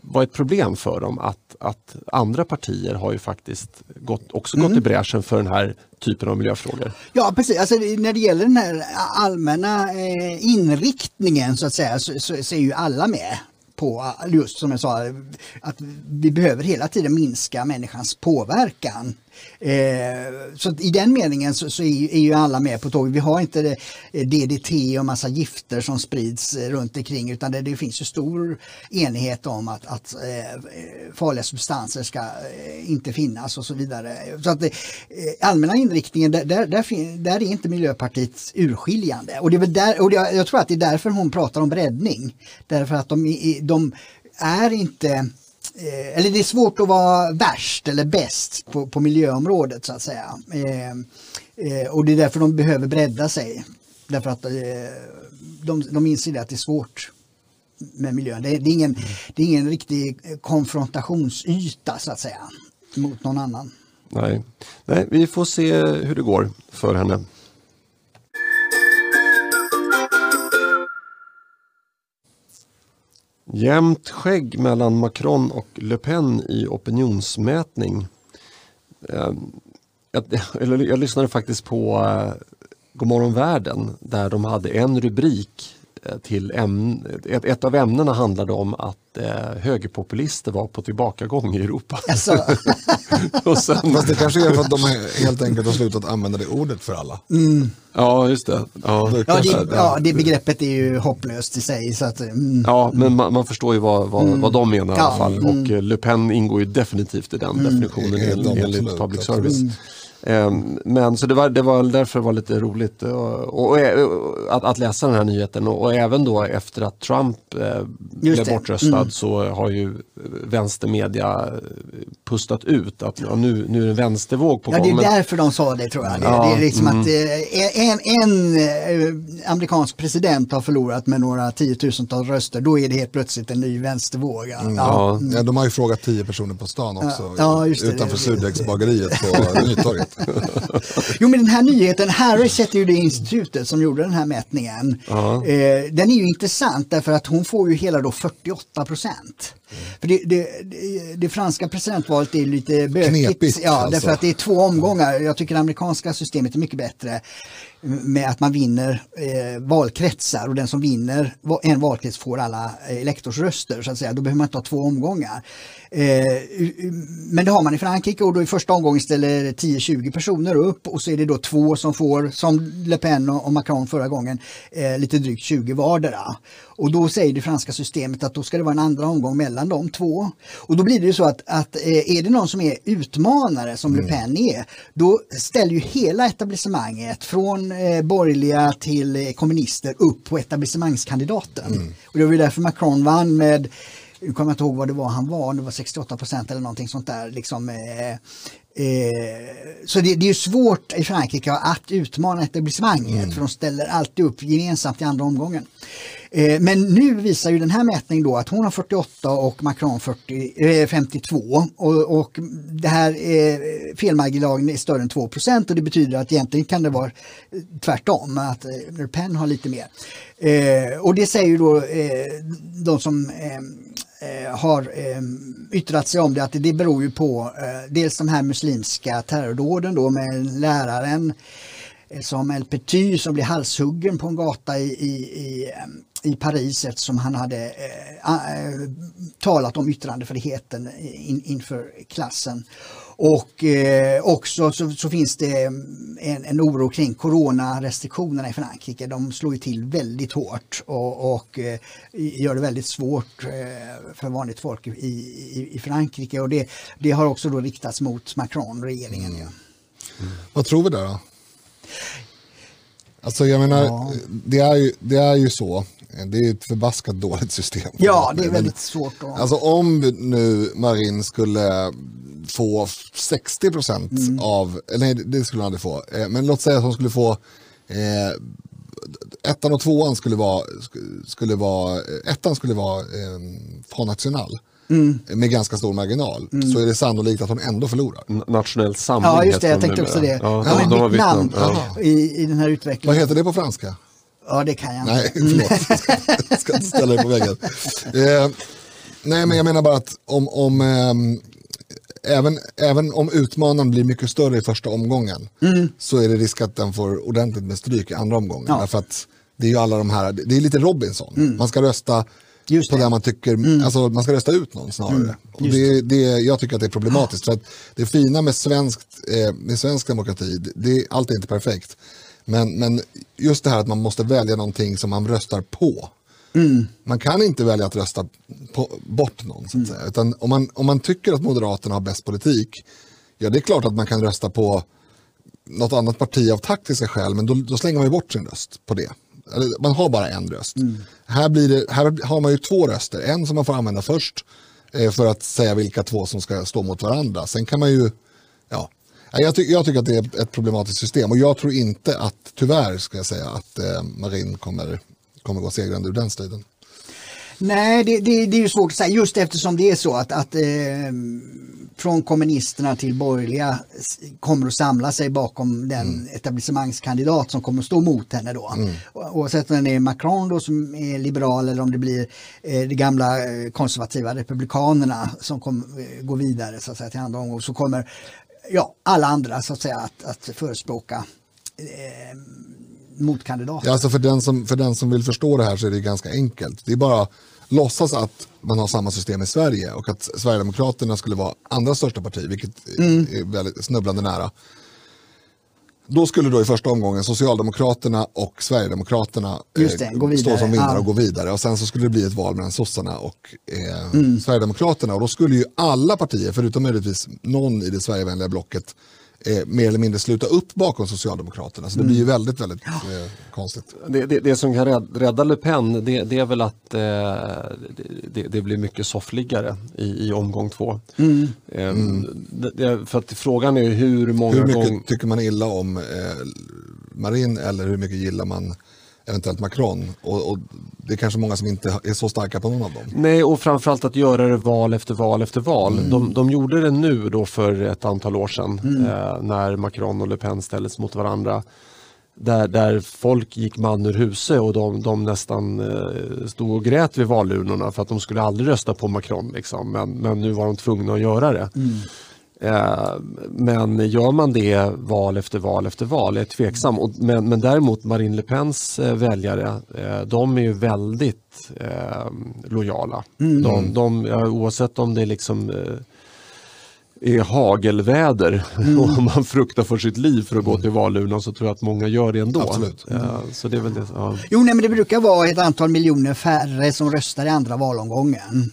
vara ett problem för dem att, att andra partier har ju faktiskt gått, också mm. gått i bräschen för den här typen av miljöfrågor? Ja precis, alltså, när det gäller den här allmänna eh, inriktningen så att säga så, så, så är ju alla med på just som jag sa att vi behöver hela tiden minska människans påverkan Eh, så i den meningen så, så är, är, ju alla med på tåget. Vi har inte eh, det, DDT och massa gifter som sprids eh, runt omkring utan det, det finns ju stor enighet om att, att eh, farliga substanser ska eh, inte finnas och så vidare. Så att det, eh, allmänna inriktningen, där, där, där, där, är inte Miljöpartiet urskiljande. Och, det är där, och jag, jag tror att det är därför hon pratar om breddning. Därför att de, de är inte eh, eller det är svårt att vara värst eller bäst på, på miljöområdet så att säga. Eh, eh, och det är därför de behöver bredda sig. Därför att eh, de, de inser att det är svårt med miljön. Det är, det, är ingen, det är ingen riktig konfrontationsyta så att säga mot någon annan. Nej. Nej, vi får se hur det går för henne. Jämnt skägg mellan Macron och Le Pen i opinionsmätning. Eh, jag, *laughs* jag, lyssnade faktiskt på eh, Godmorgon världen där de hade en rubrik till ämn, ett, ett av ämnena handlade om att eh, högerpopulister var på tillbakagång i Europa. Alltså, *laughs* och sen, Fast det kanske är för att de helt enkelt har slutat använda det ordet för alla. ja, just det. Ja. Det ja, det, ja, det begreppet är ju hopplöst i sig. Så att, mm. Ja, men man, man förstår ju vad, vad, vad de menar i alla Ja, fall. Och eh, Le Pen ingår ju definitivt i den definitionen Mm, en- de enligt absolut, public service. Ehm, Men så det var, det var därför det var lite roligt och, och, eh, att, att läsa den här nyheten och, och även då efter att Trump eh, blev det. Mm. bortröstad så har ju vänstermedia pustat ut att ja, nu, nu är det en vänstervåg på Ja, det gång. är Men- därför de sa det tror jag. Det, Ja, det är liksom mm. att eh, en, en eh, amerikansk president har förlorat med några tiotusentals röster, då är det helt plötsligt en ny vänstervåg. Ja. Ja. Ja, de har ju frågat tio personer på stan också. Ja, just det. utanför surdegsbageriet på *laughs* Nytorget. *laughs* Jo men den här nyheten, Harris heter ju det institutet som gjorde den här mätningen. Eh, den är ju intressant därför att hon får ju hela då 48 procent. För det, det, det, franska presidentvalet är lite bökigt. Knepigt, ja, alltså. därför att det är två omgångar. Jag tycker det amerikanska systemet är mycket bättre med att man vinner eh, valkretsar och den som vinner en valkrets får alla eh, elektorsröster så att säga. Då behöver man inte ha två omgångar. Eh, men det har man i Frankrike och då i första omgången ställer 10-20 personer upp och så är det då två som får, som Le Pen och och Macron förra gången, eh, lite drygt 20 vardera. Och då säger det franska systemet att då ska det vara en andra omgång mellan de två. Och då blir det ju så att, att eh, är det någon som är utmanare som Le Pen är, då ställer ju hela etablissemanget från eh, borgerliga till eh, kommunister upp på etablissemangskandidaten. Och det var därför Macron vann med nu kommer jag inte ihåg vad det var han var, det var 68 procent eller någonting sånt där. Liksom, eh, eh, så det, det är svårt i Frankrike att utmana etablissemanget för de ställer alltid upp gemensamt i andra omgången. Eh, men nu visar ju den här mätningen då att hon har 48 och Macron 40, 52 eh, och, och det här eh, felmarginalen är större än 2 procent och det betyder att egentligen kan det vara tvärtom, att Le Pen har lite mer. Och det säger ju då de som har yttrat sig om det att det beror ju på dels de här muslimska terrordåden då med läraren eh, som El Petit som blev halshuggen på en gata i, i, i, i Paris eftersom han hade eh, eh, talat om yttrandefriheten in, inför klassen. Och eh, också så, så finns det en, en oro kring coronarestriktionerna i Frankrike. De slår ju till väldigt hårt och, och eh, gör det väldigt svårt eh, för vanligt folk i, i, i Frankrike. Och det, det har också då riktats mot Macron, regeringen. Ja. Vad tror vi där då? Alltså jag menar, Ja. det, är ju, det är ju så. Det är ett förbaskat dåligt system. Ja, det är väldigt svårt. Att... Alltså om nu Marin skulle få 60 procent Mm. av, nej det skulle han aldrig få, Eh, men låt säga att hon skulle få eh, ettan och tvåan skulle vara, sk- skulle vara ettan skulle vara eh, National Mm. med ganska stor marginal så är det sannolikt att hon ändå förlorar. N- Nationell samling Ja, just det. Jag de tänkte också det. Ja, Ja, de, de har bytt namn i, i den här Vad utvecklingen. heter det på franska? Ja, det kan jag inte. Nej, *laughs* förlåt. Jag ska, jag ska inte ställa dig på väggen. Eh, nej, men jag menar bara att om, om ehm, även, även om utmanaren blir mycket större i första omgången så är det risk att den får ordentligt med stryk i andra omgången. Ja. Därför att det är ju alla de här, det är lite Robinson. Man ska rösta Just på det. det man tycker, alltså man ska rösta ut någon snarare. Och det, det, jag tycker att det är problematiskt. För att det fina med, svenskt, eh, med svensk demokrati, det, allt är inte perfekt. Men, men just det här att man måste välja någonting som man röstar på. Man kan inte välja att rösta på, bort någon. Så att säga. Utan om man, om man tycker att Moderaterna har bäst politik, ja det är klart att man kan rösta på något annat parti av taktiska skäl, men då, då slänger man ju bort sin röst på det. Eller, man har bara en röst. Här, blir det, här har man ju två röster, en som man får använda först eh, för att säga vilka två som ska stå mot varandra. Sen kan man ju, ja, jag, ty jag tycker att det är ett problematiskt system och jag tror inte att, tyvärr ska jag säga, att eh, Marin kommer, kommer gå segrande ur den striden. Nej, det, det, det är ju svårt att säga. Just eftersom det är så att, att eh, från kommunisterna till borgerliga kommer att samla sig bakom den etablissemangskandidat som kommer att stå mot henne då. O- Oavsett om det är Macron då som är liberal eller om det blir eh, de gamla eh, konservativa republikanerna som kommer eh, gå vidare så att säga till andra omgång så kommer ja, alla andra så att säga att, att förespråka eh, motkandidat. Ja, alltså för, den som, för den som vill förstå det här så är det ganska enkelt. Det är bara att låtsas att man har samma system i Sverige och att Sverigedemokraterna skulle vara andra största parti, vilket är väldigt snubblande nära. Då skulle då i första omgången Socialdemokraterna och Sverigedemokraterna det, eh, vidare. stå som vinnare Ja. och gå vidare. Och sen så skulle det bli ett val mellan sossarna och eh, Sverigedemokraterna. Och då skulle ju alla partier, förutom möjligtvis någon i det Sverigevänliga blocket, eh, mer eller mindre sluta upp bakom Socialdemokraterna. Så det blir ju väldigt, väldigt eh, konstigt. Det, det, det som kan rädda, Le Pen det, det är väl att eh, det, blir mycket soffliggare i, i omgång två. Eh, Det, det, för att frågan är hur många Hur mycket gånger... tycker man illa om eh, Marin eller hur mycket gillar man eventuellt Macron? Och, och det är kanske många som inte är så starka på någon av dem. Nej, och framförallt att göra det val efter val efter val. Mm. De, de gjorde det nu då för ett antal år sedan Mm. eh, när Macron och Le Pen ställdes mot varandra. Där, där folk gick man ur huse och de, de nästan eh, stod och grät vid valurnorna för att de skulle aldrig rösta på Macron. Liksom. Men, men nu var de tvungna att göra det. Eh, men gör man det val efter val efter val, jag är tveksam. Men, men däremot Marine Le Pens eh, väljare, eh, de är ju väldigt eh, lojala. De, de, ja, oavsett om det är liksom eh, är hagelväder *laughs* och man fruktar för sitt liv för att gå till valurnan så tror jag att många gör det ändå. Absolut. Eh, så det är väl det. Ja. Jo, nej, men det brukar vara ett antal miljoner färre som röstar i andra valomgången.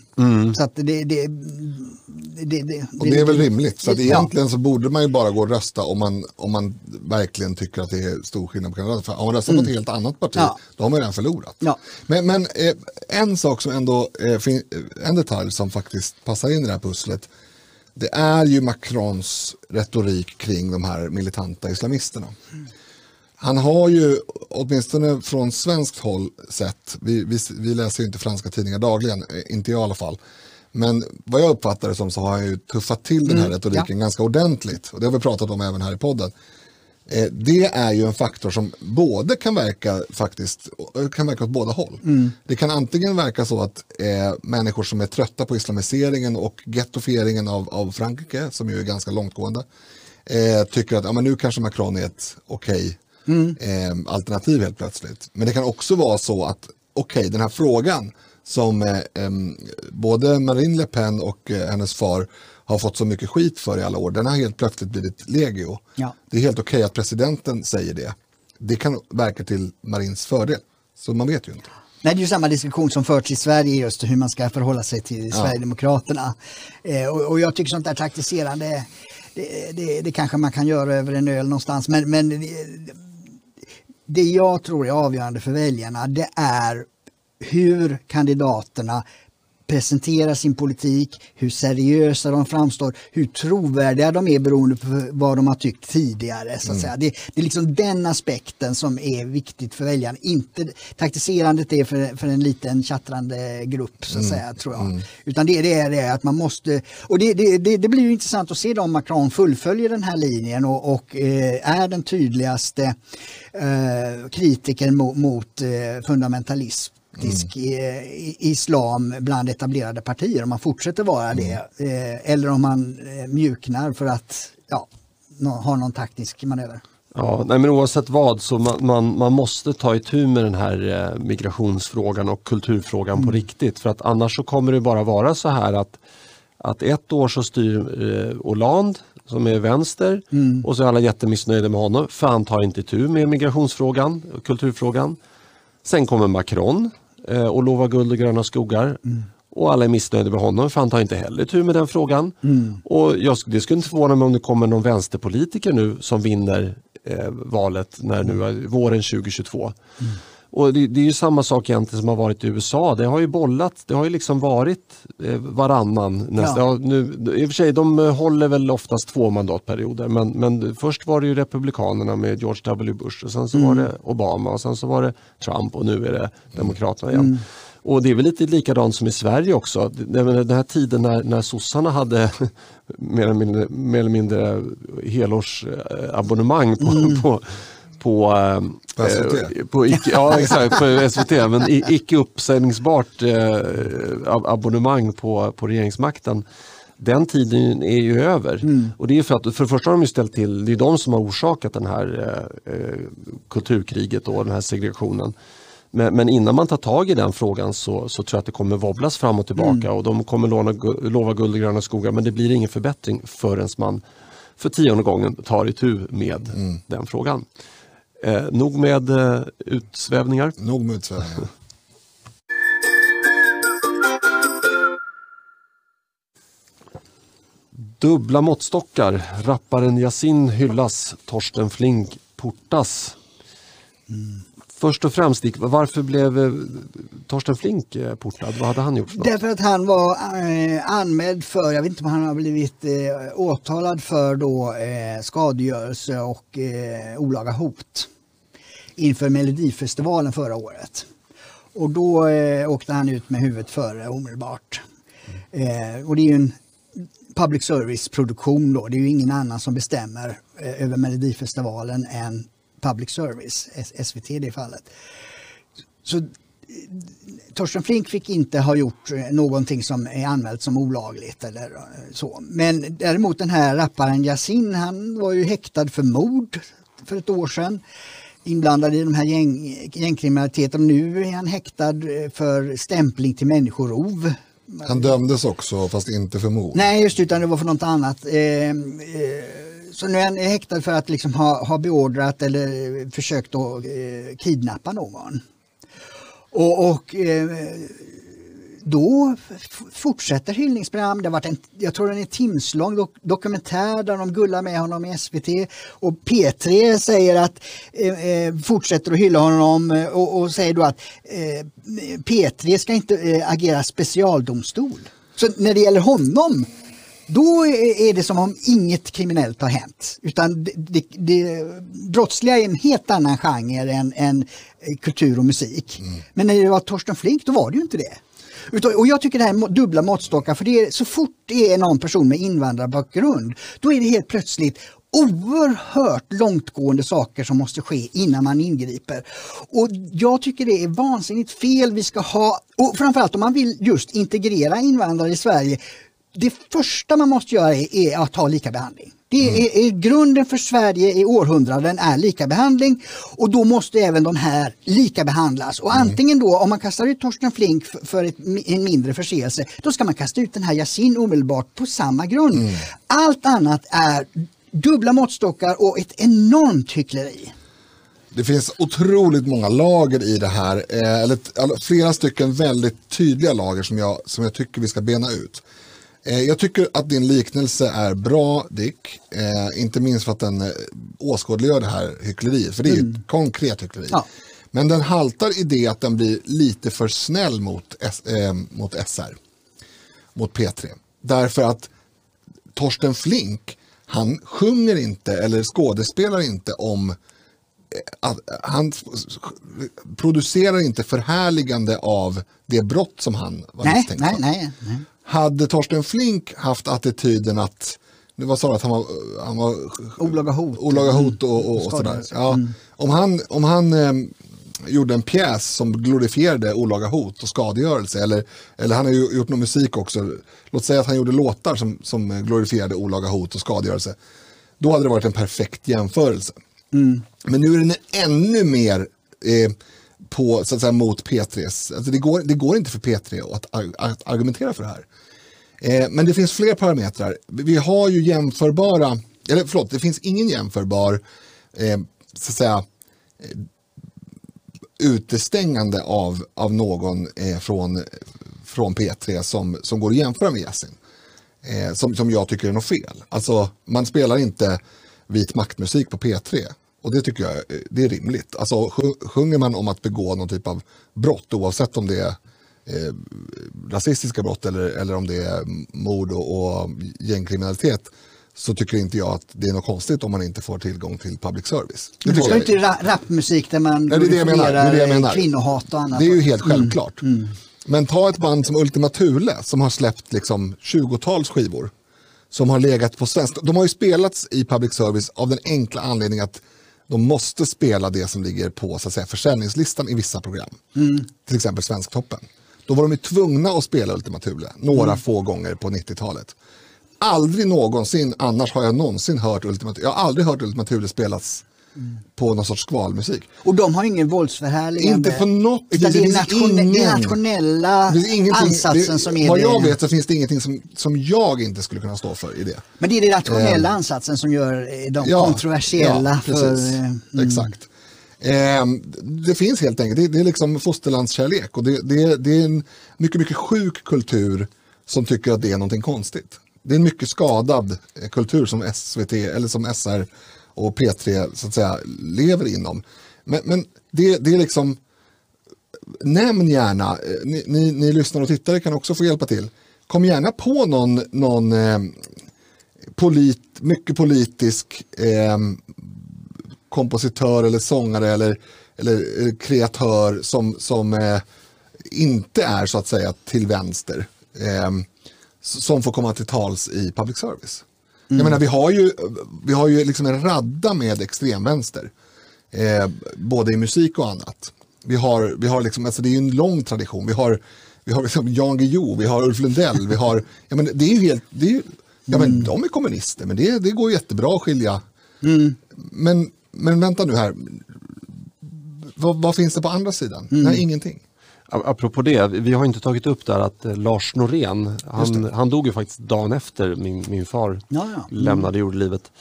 Så att det, det, det, det, Och det är väl rimligt. Så att Ja. egentligen så borde man ju bara gå och rösta om man, om man verkligen tycker att det är stor skillnad på kandidater. För har man röstat på ett helt annat parti, Ja. då har man ju redan förlorat. Ja. Men, men eh, en sak som ändå, eh, eh, en detalj som faktiskt passar in i det här pusslet, det är ju Macrons retorik kring de här militanta islamisterna. Han har ju, åtminstone från svenskt håll sett, vi, vi, vi läser ju inte franska tidningar dagligen, inte jag i alla fall. Men vad jag uppfattar det som så har han ju tuffat till den här retoriken ganska ordentligt. Och det har vi pratat om även här i podden. Eh, det är ju en faktor som både kan verka faktiskt, eh, kan verka åt båda håll. Det kan antingen verka så att eh, människor som är trötta på islamiseringen och gettofieringen av, av Frankrike, som ju är ganska långtgående, eh, tycker att ja, men nu kanske Macron är ett okej eh, alternativ helt plötsligt. Men det kan också vara så att okej, den här frågan som eh, både Marine Le Pen och hennes far har fått så mycket skit för i alla år, den har helt plötsligt blivit legio. Ja. Det är helt okej att presidenten säger det. Det kan verka till Marins fördel. Så man vet ju inte. Nej, det är ju samma diskussion som förts i Sverige just hur man ska förhålla sig till Sverigedemokraterna. Eh, och, och jag tycker sånt där taktiserande, det, det, det kanske man kan göra över en öl någonstans. Men, men det, det jag tror är avgörande för väljarna det är hur kandidaterna presenterar sin politik, hur seriösa de framstår, hur trovärdiga de är beroende på vad de har tyckt tidigare. Så att säga. Det, det är liksom den aspekten som är viktigt för väljarna. Inte, taktiserandet är för, för en liten tjattrande grupp, så att säga, tror jag. Utan det, det är det att man måste... Och det, det, det, blir intressant att se om Macron fullföljer den här linjen och, och eh, är den tydligaste eh, kritiken mot, mot eh, fundamentalism politisk eh, islam bland etablerade partier om man fortsätter vara det. Eh, eller om man eh, mjuknar för att ja, ha någon taktisk manöver. Ja, nej, men oavsett vad så man, man, man måste ta itu med den här eh, migrationsfrågan och kulturfrågan på riktigt. För att annars så kommer det bara vara så här att, att ett år så styr eh, Hollande som är vänster och så är alla jättemissnöjda med honom för han tar inte itu med migrationsfrågan och kulturfrågan. Sen kommer Macron och lovar guld och gröna skogar. Och alla är missnöjda med honom för han tar inte heller tur med den frågan. Och jag, det skulle inte förvåna mig om det kommer någon vänsterpolitiker nu som vinner eh, valet när nu är våren 2022. Och det, det är ju samma sak egentligen som har varit i USA. Det har ju bollat, det har ju liksom varit eh, varannan nästa. Ja. Ja. nu, I och för sig, de eh, håller väl oftast två mandatperioder men, men först var det ju Republikanerna med George W Bush och sen så var det Obama och sen så var det Trump och nu är det Demokraterna igen. Och det är väl lite likadant som i Sverige också. Den här tiden när, när sossarna hade *laughs* mer eller mindre, mer eller mindre helårsabonnemang på, på, på, eh, På SVT? eh, på icke, ja exakt, på SVT, men icke uppsägningsbart eh, ab- abonnemang på, på regeringsmakten. Den tiden är ju över. Och det är för att för det första har de ställt till, det är de som har orsakat den här eh, eh, kulturkriget och den här segregationen. Men, men innan man tar tag i den frågan så, så tror jag att det kommer wobblas fram och tillbaka och de kommer låna, lova guld och gröna skogar men det blir ingen förbättring förrän man för tionde gången tar itu med den frågan. Eh, nog med eh, utsvävningar. Nog med utsvävningar. *laughs* Dubbla måttstockar. Rapparen Yasin hyllas. Torsten Flink portas. Först och främst, Dick, varför blev eh, Torsten Flink eh, portad? Vad hade han gjort för? Därför att han var eh, anmäld för, jag vet inte om han har blivit eh, åtalad för då eh, skadegörelse och eh, olaga hot inför Melodifestivalen förra året. Och då eh, åkte han ut med huvudet före omedelbart. Eh, och det är ju en public service-produktion då. Det är ju ingen annan som bestämmer eh, över Melodifestivalen än public service, S- SVT i det fallet. Så eh, Torsten Flink fick inte ha gjort eh, någonting som är anmält som olagligt eller eh, så. Men däremot den här rapparen Yasin, han var ju häktad för mord för ett år sedan. Inblandad i de här gäng, gängkriminaliteten nu är han häktad eh, för stämpling till människorov. Han dömdes också, fast inte för mord. Nej, just utan det var för något annat. Eh, eh, så nu är han häktad för att liksom ha, ha beordrat eller försökt att eh, kidnappa någon. Och, och eh, då fortsätter hyllningsprogram. Det har varit en, jag tror den är timslång dok dokumentär där de gullar med honom i SVT. Och P3 säger att eh, eh, fortsätter att hylla honom eh, och, och säger då att eh, P3 ska inte eh, agera specialdomstol. Så när det gäller honom då är det som om inget kriminellt har hänt. Utan det, det, det brottsliga är en helt annan genre än, än eh, kultur och musik. Men när det var Torsten Flink, då var det ju inte det. Utan, och jag tycker det här är dubbla måttstockar, för det är, så fort det är någon person med invandrarbakgrund, då är det helt plötsligt oerhört långtgående saker som måste ske innan man ingriper. Och jag tycker det är vansinnigt fel. Vi ska ha, och framförallt om man vill just integrera invandrare i Sverige, det första man måste göra är, är att ha lika behandling. Det är, är grunden för Sverige i århundraden är lika behandling och då måste även de här lika behandlas. Och antingen då, om man kastar ut Torsten Flink för, för ett, en mindre förseelse, då ska man kasta ut den här Yasin omedelbart på samma grund. Allt annat är dubbla måttstockar och ett enormt hyckleri. Det finns otroligt många lager i det här. Eh, eller flera stycken väldigt tydliga lager som jag, som jag tycker vi ska bena ut. Eh, jag tycker att din liknelse är bra Dick. Eh, inte minst för att den eh, åskådliggör det här hyckleriet. För det är ju ett konkret hyckleri. Ja. Men den haltar i det att den blir lite för snäll mot, S, eh, mot SR. Mot P3. Därför att Torsten Flink, han sjunger inte eller skådespelar inte om eh, att han producerar inte förhärligande av det brott som han var Nej, misstänkt nej, för. nej. nej. Hade Torsten Flink haft attityden att, nu var sa att han var, han var Olaga hot. olaga hot och, och, och sådär. Skadegörelse. Ja, Om han, om han eh, gjorde en pjäs som glorifierade olaga hot och skadegörelse eller, eller han har ju gjort någon musik också, låt säga att han gjorde låtar som, som glorifierade olaga hot och skadegörelse. Då hade det varit en perfekt jämförelse. Men nu är den ännu mer eh, på, så att säga, mot P3. Alltså det, går, det går inte för P3 att, att argumentera för det här. Eh, men det finns fler parametrar. Vi har ju jämförbara, eller förlåt, det finns ingen jämförbar eh, så att säga, eh, utestängande av, av någon eh, från, från P3 som, som går att jämföra med Yasin. Eh, som, som jag tycker är något fel. Alltså, man spelar inte vit maktmusik på P3. Och det tycker jag eh, det är rimligt. Alltså, sj- sjunger man om att begå någon typ av brott oavsett om det är eh, rasistiska brott eller, eller om det är mord och, och gängkriminalitet så tycker inte jag att det är något konstigt om man inte får tillgång till public service. Det jag inte ra rapmusik där man Nej, det är det jag menar. Det är det jag glorifierar menar. kvinnohat och annat. Det är ju helt självklart. Men ta ett band som Ultima Thule som har släppt liksom 20-tals skivor. Som har legat på svensk. De har ju spelats i public service av den enkla anledningen att de måste spela det som ligger på så att säga, försäljningslistan i vissa program. Till exempel Svensktoppen. Då var de ju tvungna att spela Ultima Thule några få gånger på 90-talet. aldrig någonsin annars har jag någonsin hört Ultima Jag har aldrig hört Ultima Thule spelas på någon sorts skvalmusik. Och de har ingen våldsförhärligande. Inte på något Utan det är, det är ingen- nationella Det ansatsen det, som är Vad jag vet så finns det ingenting som, som jag inte skulle kunna stå för i det. Men det är den nationella ansatsen som gör eh, dem Ja, kontroversiella. ja, för, precis. eh, mm. Exakt. Ehm, det finns helt enkelt, det, det är liksom fosterlandskärlek och det, det, det är en mycket, mycket sjuk kultur som tycker att det är någonting konstigt. Det är en mycket skadad eh, kultur som SVT eller som SR och P3 så att säga lever inom. Men, men det, det är liksom, nämn gärna, eh, ni, ni, ni lyssnare och tittare kan också få hjälpa till. Kom gärna på någon, någon eh, polit, mycket politisk eh, kompositör eller sångare eller, eller eh, kreatör som, som eh, inte är så att säga till vänster. Eh, som får komma till tals i public service. Jag menar, vi har ju, vi har ju liksom en radda med extremvänster. Eh, både i musik och annat. Vi har, vi har liksom, alltså det är ju en lång tradition. Vi har, vi har liksom Jan Guillou, vi har Ulf Lundell, vi har, *laughs* ja men det är ju helt, det är ju, ja men de är kommunister, men det, det går jättebra att skilja. Men, men vänta nu här, vad, vad finns det på andra sidan? Nej, ingenting. Apropå det, vi har inte tagit upp där att eh, Lars Norén, han, han dog ju faktiskt dagen efter min, min far Ja, ja. Mm. lämnade jordelivet.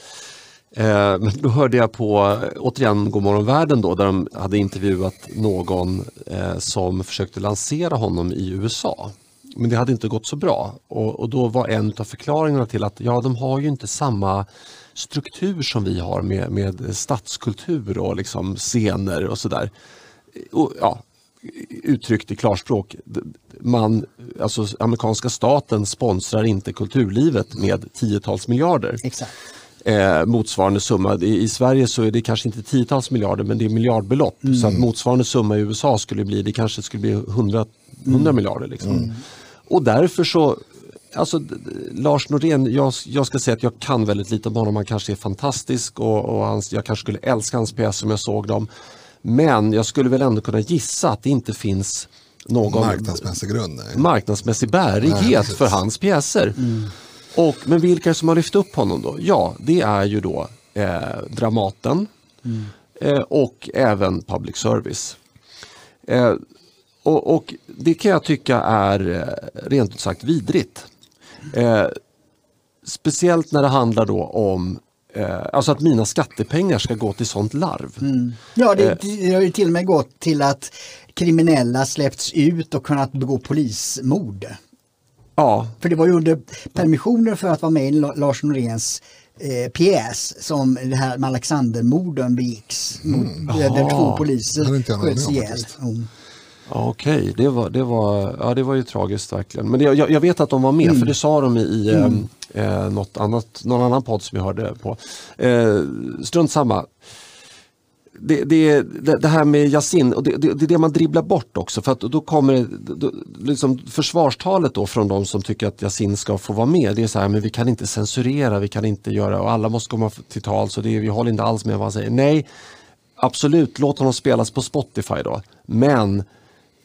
Eh, men då hörde jag på, eh, återigen Godmorgon världen då, där de hade intervjuat någon eh, som försökte lansera honom i USA. Men det hade inte gått så bra och, och då var en av förklaringarna till att ja, de har ju inte samma struktur som vi har med, med stadskultur och liksom scener och sådär. Och, ja, uttryckt i klarspråk, man, alltså amerikanska staten sponsrar inte kulturlivet med tiotals miljarder. Exakt. Eh, motsvarande summa, I, i Sverige så är det kanske inte tiotals miljarder men det är miljardbelopp. Så att motsvarande summa i USA skulle bli, det kanske skulle bli 100, 100 miljarder. Liksom. Och därför så, alltså Lars Norén, jag, jag ska säga att jag kan väldigt lite om honom, han kanske är fantastisk och, och hans, jag kanske skulle älska hans pjäser om jag såg dem. Men jag skulle väl ändå kunna gissa att det inte finns någon Marknadsmässig grund. nej. marknadsmässig Nej, bärighet precis. för hans pjäser. Och, men vilka som har lyft upp honom då? Ja, det är ju då eh, Dramaten eh, och även public service. Eh, och, och det kan jag tycka är eh, rent ut sagt vidrigt. Eh, speciellt när det handlar då om eh, alltså att mina skattepengar ska gå till sånt larv. Ja, det, Eh. det har ju till och med gått till att kriminella släppts ut och kunnat begå polismord. Ja, För det var ju under permissioner för att vara med i La- Lars Noréns eh, pjäs som det här med Alexandermorden begicks. Mot, där, två poliser sköts ihjäl. Mm. Ja, Okej, det, var, det, var, ja, det var ju tragiskt verkligen. Men det, jag, jag vet att de var med för det sa de i, i Mm eh, något annat, någon annan podd som jag hörde på. Eh, strunt samma. Det, det, det, här med Yasin, och det, det, det är det man dribblar bort också för att då kommer då, liksom försvarstalet då från de som tycker att Yasin ska få vara med. Det är så här, men vi kan inte censurera, vi kan inte göra och alla måste komma till tals så det, vi håller inte alls med vad han säger. Nej, absolut, låt honom spelas på Spotify då. Men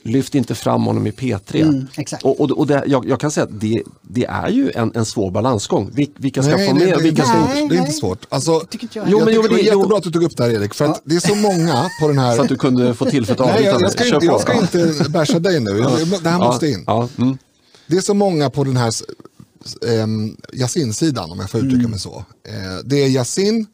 lyft inte fram honom i P3. Mm, exakt. Och, och, och det, jag, jag kan säga att det, det är ju en, en svår balansgång. Vil, vilka ska få Nej, med? det, vilka det, ska inte? det är Nej, inte svårt. Alltså, tycker inte jag jag Jo, men tycker det var jo. jättebra att du tog upp det här Erik, för att det är så många på den här... *laughs* Så att du kunde få tillfälle att *laughs* Nej, jag, avbryta jag, ska inte, jag ska inte basha dig nu, Jag- det här måste in. Ja, mm. Det är så många på den här um, Yasin-sidan, om jag får uttrycka mig så. Eh, det är Yasin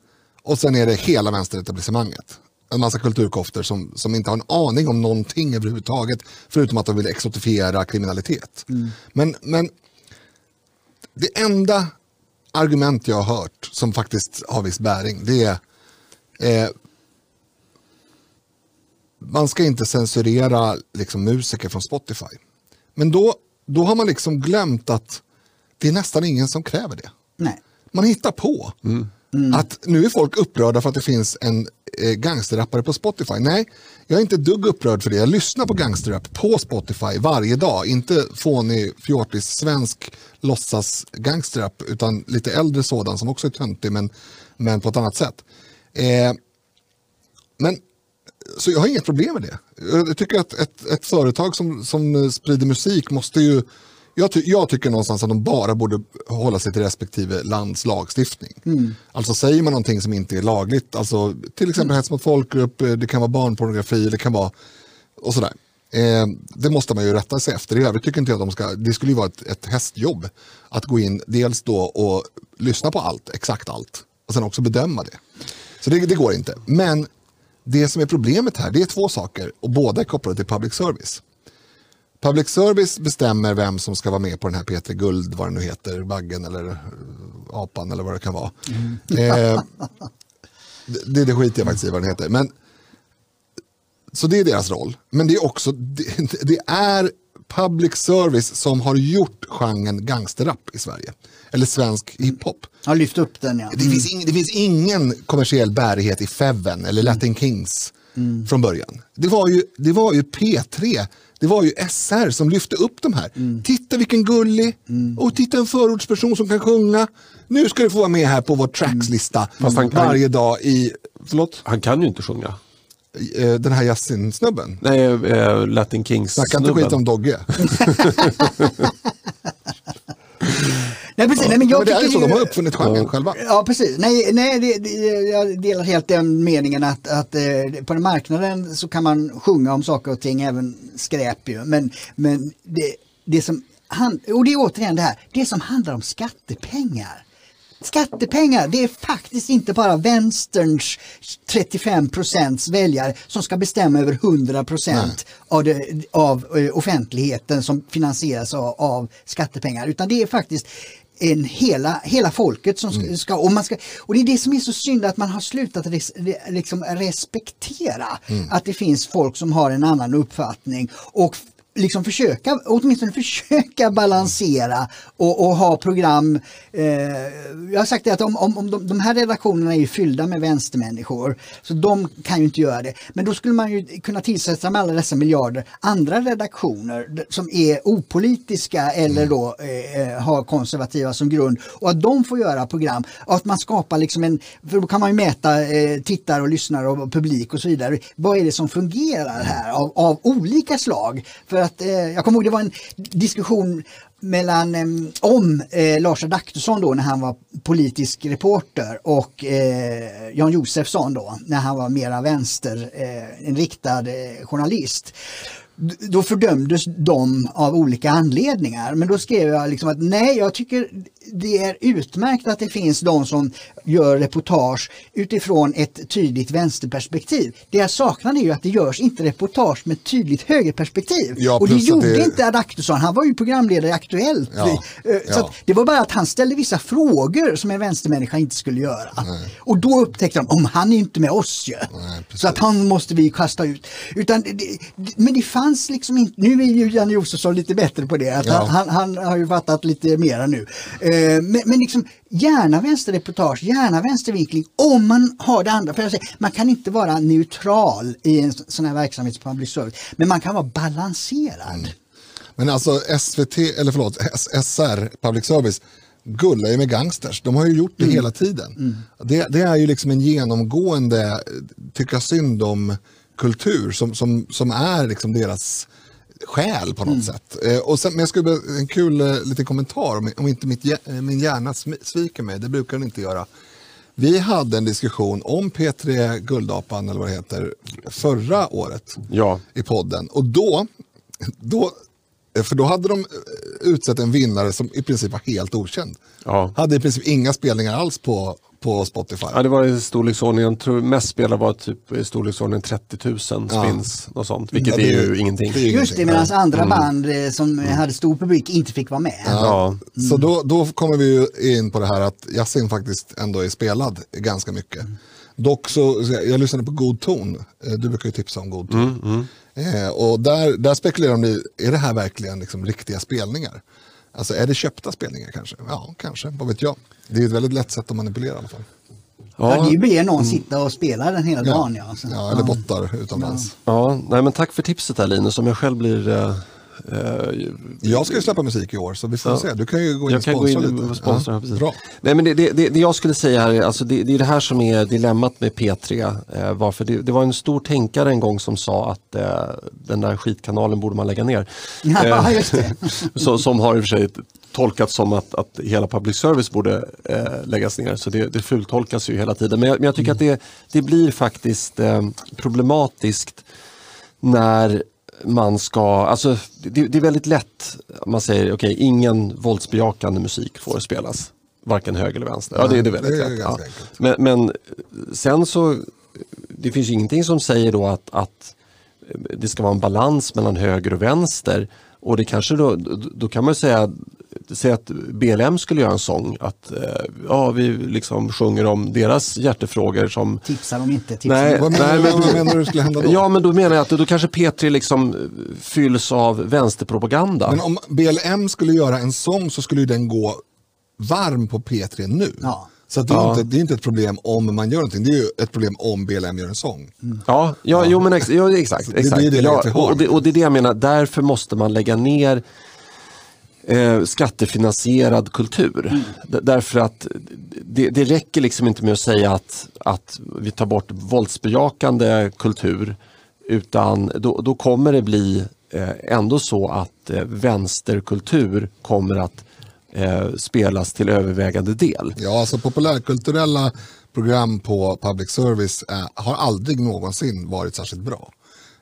och sen är det hela vänsteretablissemanget. En massa kulturkofter som, som inte har en aning om någonting överhuvudtaget, förutom att de vill exotifiera kriminalitet. Men, men det enda argument jag har hört som faktiskt har viss bäring, det är eh, man ska inte censurera liksom, musiker från Spotify. Men då, då har man liksom glömt att det är nästan ingen som kräver det. Nej. Man hittar på Mm. att nu är folk upprörda för att det finns en eh, gangsterrappare på Spotify. Nej, jag är inte ett dugg upprörd för det. Jag lyssnar på gangsterrap på Spotify varje dag. Inte fånig, fjortis, svensk låtsas gangsterrap utan lite äldre sådan som också är töntig men, men på ett annat sätt. Eh, men så jag har inget problem med det. Jag tycker att ett, ett företag som, som sprider musik måste ju jag, ty jag, tycker någonstans att de bara borde hålla sig till respektive lands lagstiftning. Mm. Alltså säger man någonting som inte är lagligt, alltså till exempel mm. hets mot folkgrupp, eh, det kan vara barnpornografi, det kan vara och sådär. Eh, det måste man ju rätta sig efter. I övrigt tycker inte jag att de ska, det skulle ju vara ett, ett hästjobb att gå in dels då och lyssna på allt, exakt allt, och sen också bedöma det. Så det, det går inte. Men det som är problemet här, det är två saker och båda är kopplade till public service. Public service bestämmer vem som ska vara med på den här Peter Guld, vad det nu heter, Baggen eller uh, Apan eller vad det kan vara. Mm. Eh, det, det skiter jag faktiskt i vad den heter. Men, så det är deras roll. Men det är också, det, det är public service som har gjort genren gangsterrap i Sverige. Eller svensk hiphop. Har lyft upp den ja. Mm. Det, finns ing, det finns ingen kommersiell bärighet i Feven eller Latin. Kings mm. från början. Det var, ju, det var ju P3 det var ju SR som lyfte upp de här. Mm. Titta vilken gullig, mm. och titta en förortsperson som kan sjunga. Nu ska du få vara med här på vår trackslista mm. varje dag i, förlåt? Han kan ju inte sjunga. Eh, den här Yasin-snubben? Nej, äh, Latin Kings-snubben. Snacka inte skit om Dogge. *laughs* *laughs* Nej, precis. Nej, men jag men det är ju så, de har uppfunnit genren ja. själva. Ja, precis. Nej, nej det, det, jag delar helt den meningen att, att eh, på den marknaden så kan man sjunga om saker och ting, även skräp ju. Men, men det, det som, och det är återigen det här, det som handlar om skattepengar skattepengar, det är faktiskt inte bara vänsterns 35 procents väljare som ska bestämma över 100 procent av, av eh, offentligheten som finansieras av, av, skattepengar utan det är faktiskt en hela, hela folket som ska, mm. ska, och, man ska, och det är det som är så synd att man har slutat res, liksom respektera mm. att det finns folk som har en annan uppfattning och liksom försöka, åtminstone försöka balansera och, och ha program. Eh, jag har sagt det att om, om, om de, de, här redaktionerna är fyllda med vänstermänniskor så de kan ju inte göra det. Men då skulle man ju kunna tillsätta med alla dessa miljarder andra redaktioner som är opolitiska eller då eh, eh har konservativa som grund och att de får göra program och att man skapar liksom en, för då kan man ju mäta eh, tittare och lyssnare och publik och så vidare. Vad är det som fungerar här av, av olika slag? För att eh, jag kommer ihåg det var en diskussion mellan, eh, om eh, Lars Adaktusson då när han var politisk reporter och eh, Jan Josefsson då när han var mera vänsterinriktad eh, eh, journalist då fördömdes de av olika anledningar. Men då skrev jag liksom att nej, jag tycker det är utmärkt att det finns de som gör reportage utifrån ett tydligt vänsterperspektiv. Det jag saknar är ju att det görs inte reportage med tydligt högerperspektiv. Ja, och det gjorde det... inte Adaktusson, han var ju programledare i Aktuellt. Ja, eh, så ja. det var bara att han ställde vissa frågor som en vänstermänniska inte skulle göra. Nej. Och då upptäckte de, om han är inte med oss ju. Nej, så att han måste vi kasta ut. Utan, det, men det fanns liksom inte, nu är ju Janne Josefsson lite bättre på det, att han, han, han, har ju fattat lite mera nu. Eh, men, men liksom, gärna vänsterreportage, gärna vänstervinkling om man har det andra. För jag säger, man kan inte vara neutral i en sån här verksamhet som public service, men man kan vara balanserad. Mm. Men alltså SVT, eller förlåt, SR, public service, gullar ju med gangsters. De har ju gjort det mm. hela tiden. Mm. Det, det, är ju liksom en genomgående tycka synd om kultur som, som, som är liksom deras själ på något mm. sätt. Eh, och sen, men jag skulle en kul eh, liten kommentar, om, om inte mitt, eh, min hjärna sviker mig, det brukar den inte göra. Vi hade en diskussion om P3 Guldapan, eller vad det heter, förra året ja. i podden. Och då, då, för då hade de utsett en vinnare som i princip var helt okänd. Ja. Hade i princip inga spelningar alls på, på Spotify. Ja, det var i storleksordningen, jag tror mest spelare var typ i storleksordningen 30 000 spins, ja. och sånt, vilket ja, det, är ju ingenting. Det är Just det, medan andra mm. band eh, som mm. hade stor publik inte fick vara med. Ja. Mm. Så då, då kommer vi in på det här att Yasin faktiskt ändå är spelad ganska mycket. Mm. Dock så, jag lyssnade på God ton, eh, du brukar ju tipsa om God ton. Mm, mm. Eh, och där, där spekulerar de i, är det här verkligen liksom riktiga spelningar? Alltså är det köpta spelningar kanske? Ja, kanske, vad vet jag. Det är ett väldigt lätt sätt att manipulera i alla fall. Ja, ja det blir någon mm. sitta och spela den hela dagen. Ja, ja, ja eller bottar utomlands. Ja, nej, men tack för tipset här Linus, om jag själv blir Eh, Jag ska ju släppa musik i år så vi får Ja. se. Du kan ju gå in Jag och sponsra in lite. och sponsra. Ja. Bra. Nej, men det, det, det, jag skulle säga här, är, alltså det, det är det här som är dilemmat med P3. Eh, varför det, det var en stor tänkare en gång som sa att eh, den där skitkanalen borde man lägga ner. *laughs* Ja, Eh, just det. *laughs* så, som har i och för sig tolkats som att, att hela public service borde eh, läggas ner. Så det, det fultolkas ju hela tiden. Men jag, men jag tycker att det, det blir faktiskt eh, problematiskt när man ska, alltså det, det är väldigt lätt, man säger okej ingen våldsbejakande musik får spelas. Varken höger eller vänster. Ja, det, det är väldigt lätt. Ja. Men, men sen så, det finns ju ingenting som säger då att, att det ska vara en balans mellan höger och vänster. Och det kanske då, då kan man säga, säga att BLM skulle göra en sång. Att eh, ja, vi liksom sjunger om deras hjärtefrågor som Tipsar om inte. Tipsar Nej. Vad menar, nej, men- vad menar du skulle hända då? Ja men då menar jag att då kanske P3 liksom eh, fylls av vänsterpropaganda. Men om BLM skulle göra en sång så skulle ju den gå varm på P3 nu. Ja. Så det, är Ja. inte, det är inte ett problem om man gör någonting, det är ju ett problem om BLM gör en sång. Ja, ja, Jo, men ex, ja, exakt. Det exakt. blir det ja, och, det, och det är det jag menar, därför måste man lägga ner eh, skattefinansierad kultur. D- därför att det, det räcker liksom inte med att säga att, att vi tar bort våldsbejakande kultur utan då, då kommer det bli eh, ändå så att eh, vänsterkultur kommer att spelas till övervägande del. Ja, alltså populärkulturella program på public service har aldrig någonsin varit särskilt bra.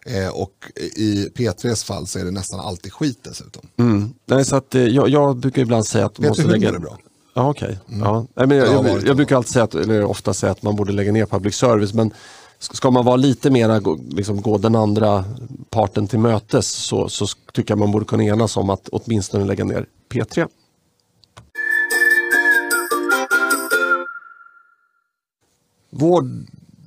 Eh, och i P3s fall så är det nästan alltid skit dessutom. Mm. Nej, så att, eh, jag, jag brukar ibland säga att man måste lägga... är bra. Ja, okej. Ja. Nej, men jag, jag, jag, det. brukar alltid säga, att, eller ofta säga att man borde lägga ner public service. Men ska man vara lite mera, liksom, gå den andra parten till mötes så, så tycker jag man borde kunna enas om att åtminstone lägga ner P3.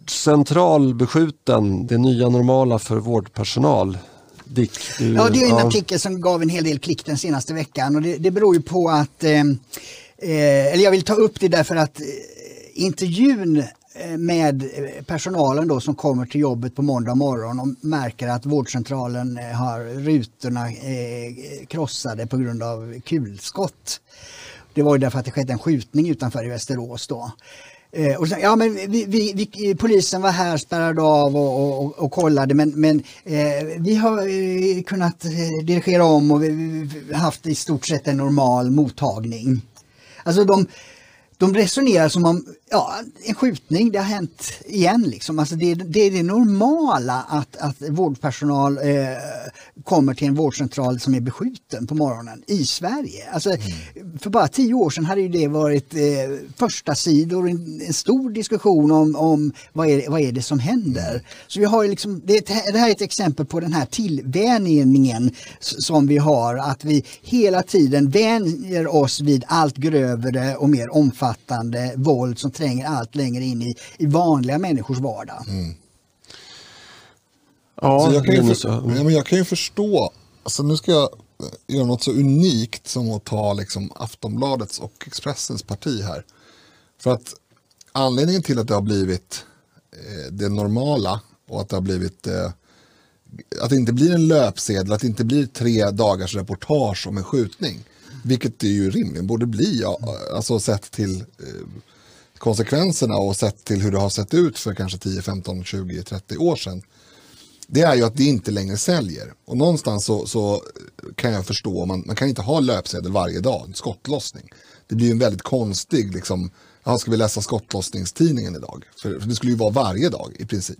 Vårdcentral beskjuten, det nya normala för vårdpersonal. Dick, du, Ja, det är en artikel som gav en hel del klick den senaste veckan och det, det beror ju på att, eh, eh, eller jag vill ta upp det därför att eh, intervjun eh, med personalen då som kommer till jobbet på måndag morgon och märker att vårdcentralen har rutorna krossade på grund av kulskott. Det var ju därför att det skedde en skjutning utanför i Västerås då. Eh, och sen, ja, men vi, vi, vi, eh, polisen var här, spärrade av och, och, och kollade men, men eh, vi har eh, kunnat eh, dirigera om och vi, vi haft i stort sett en normal mottagning. Alltså de, de resonerar som om ja, en skjutning, det har hänt igen. Liksom. Alltså det, det är det normala att, att vårdpersonal eh, kommer till en vårdcentral som är beskjuten på morgonen i Sverige. Alltså, För bara tio år sedan hade ju det varit eh, första sidor en, en stor diskussion om, om vad, är, vad är det som händer. Så vi har liksom, det, det här är ett exempel på den här tillvänjningen som vi har, att vi hela tiden vänjer oss vid allt grövre och mer omfattande våld som tränger allt längre in i, i vanliga människors vardag. Ja, Så jag, kan ju för, men jag kan ju förstå, alltså nu ska jag göra något så unikt som att ta liksom Aftonbladets och Expressens parti här. För att anledningen till att det har blivit eh, det normala och att det har blivit eh, att det inte blir en löpsedel, att det inte blir tre dagars reportage om en skjutning. Vilket det ju rimligen borde bli, ja, alltså sett till eh, konsekvenserna och sett till hur det har sett ut för kanske 10, 15, 20, 30 år sedan det är ju att det inte längre säljer. Och någonstans så, så kan jag förstå, man, man kan inte ha löpsedel varje dag, en skottlossning. Det blir ju en väldigt konstig, liksom, ja, ska vi läsa skottlossningstidningen idag? För, för det skulle ju vara varje dag i princip.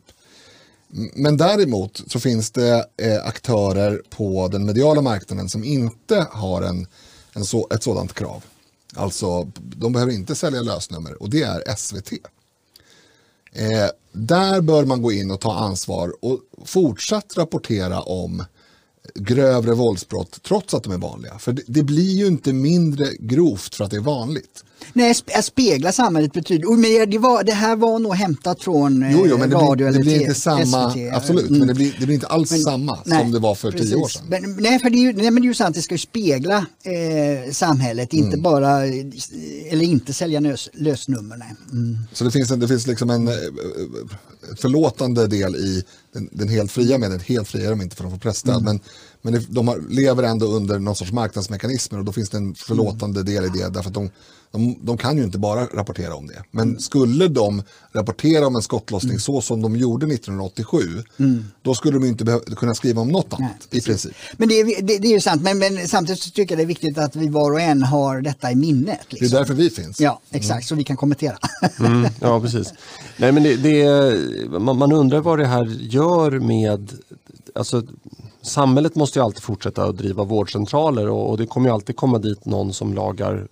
Men däremot så finns det eh, aktörer på den mediala marknaden som inte har en, en så, ett sådant krav. Alltså, de behöver inte sälja lösnummer och det är SVT. Eh, där bör man gå in och ta ansvar och fortsatt rapportera om grövre våldsbrott trots att de är vanliga. För det, det blir ju inte mindre grovt för att det är vanligt. Nej, att spegla samhället betyder... Men det, var, det här var nog hämtat från eh, Jo, jo men det radio blir, det eller blir inte samma, SVT. absolut, Mm. men det blir, det blir inte alls Men- samma nej, som det var för precis. tio år sedan. Men, nej, för det är ju, nej, men det är ju sant, det ska ju spegla eh, samhället, Mm. inte bara, eh, eller inte sälja lös, lösnummer. Mm. Så det finns, en, det finns liksom en, eh, förlåtande del i den, den helt fria medien. Helt fria är de inte för de får pressstöd. Men, men det, de lever ändå under någon sorts marknadsmekanismer och då finns det en förlåtande del i det. Därför att de, de, de kan ju inte bara rapportera om det. Men skulle de rapportera om en skottlossning så som de gjorde 1987, då skulle de inte behöva, kunna skriva om något annat i princip. Men det, är- det, det är ju sant, men, men samtidigt så tycker jag det är viktigt att vi var och en har detta i minnet. Det är Liksom. därför vi finns. Ja, exakt, så vi kan kommentera. *laughs* Mm, ja, precis. Nej, men det, det, man, man undrar vad det här gör med... Alltså, samhället måste ju alltid fortsätta att driva vårdcentraler och, och det kommer ju alltid komma dit någon som lagar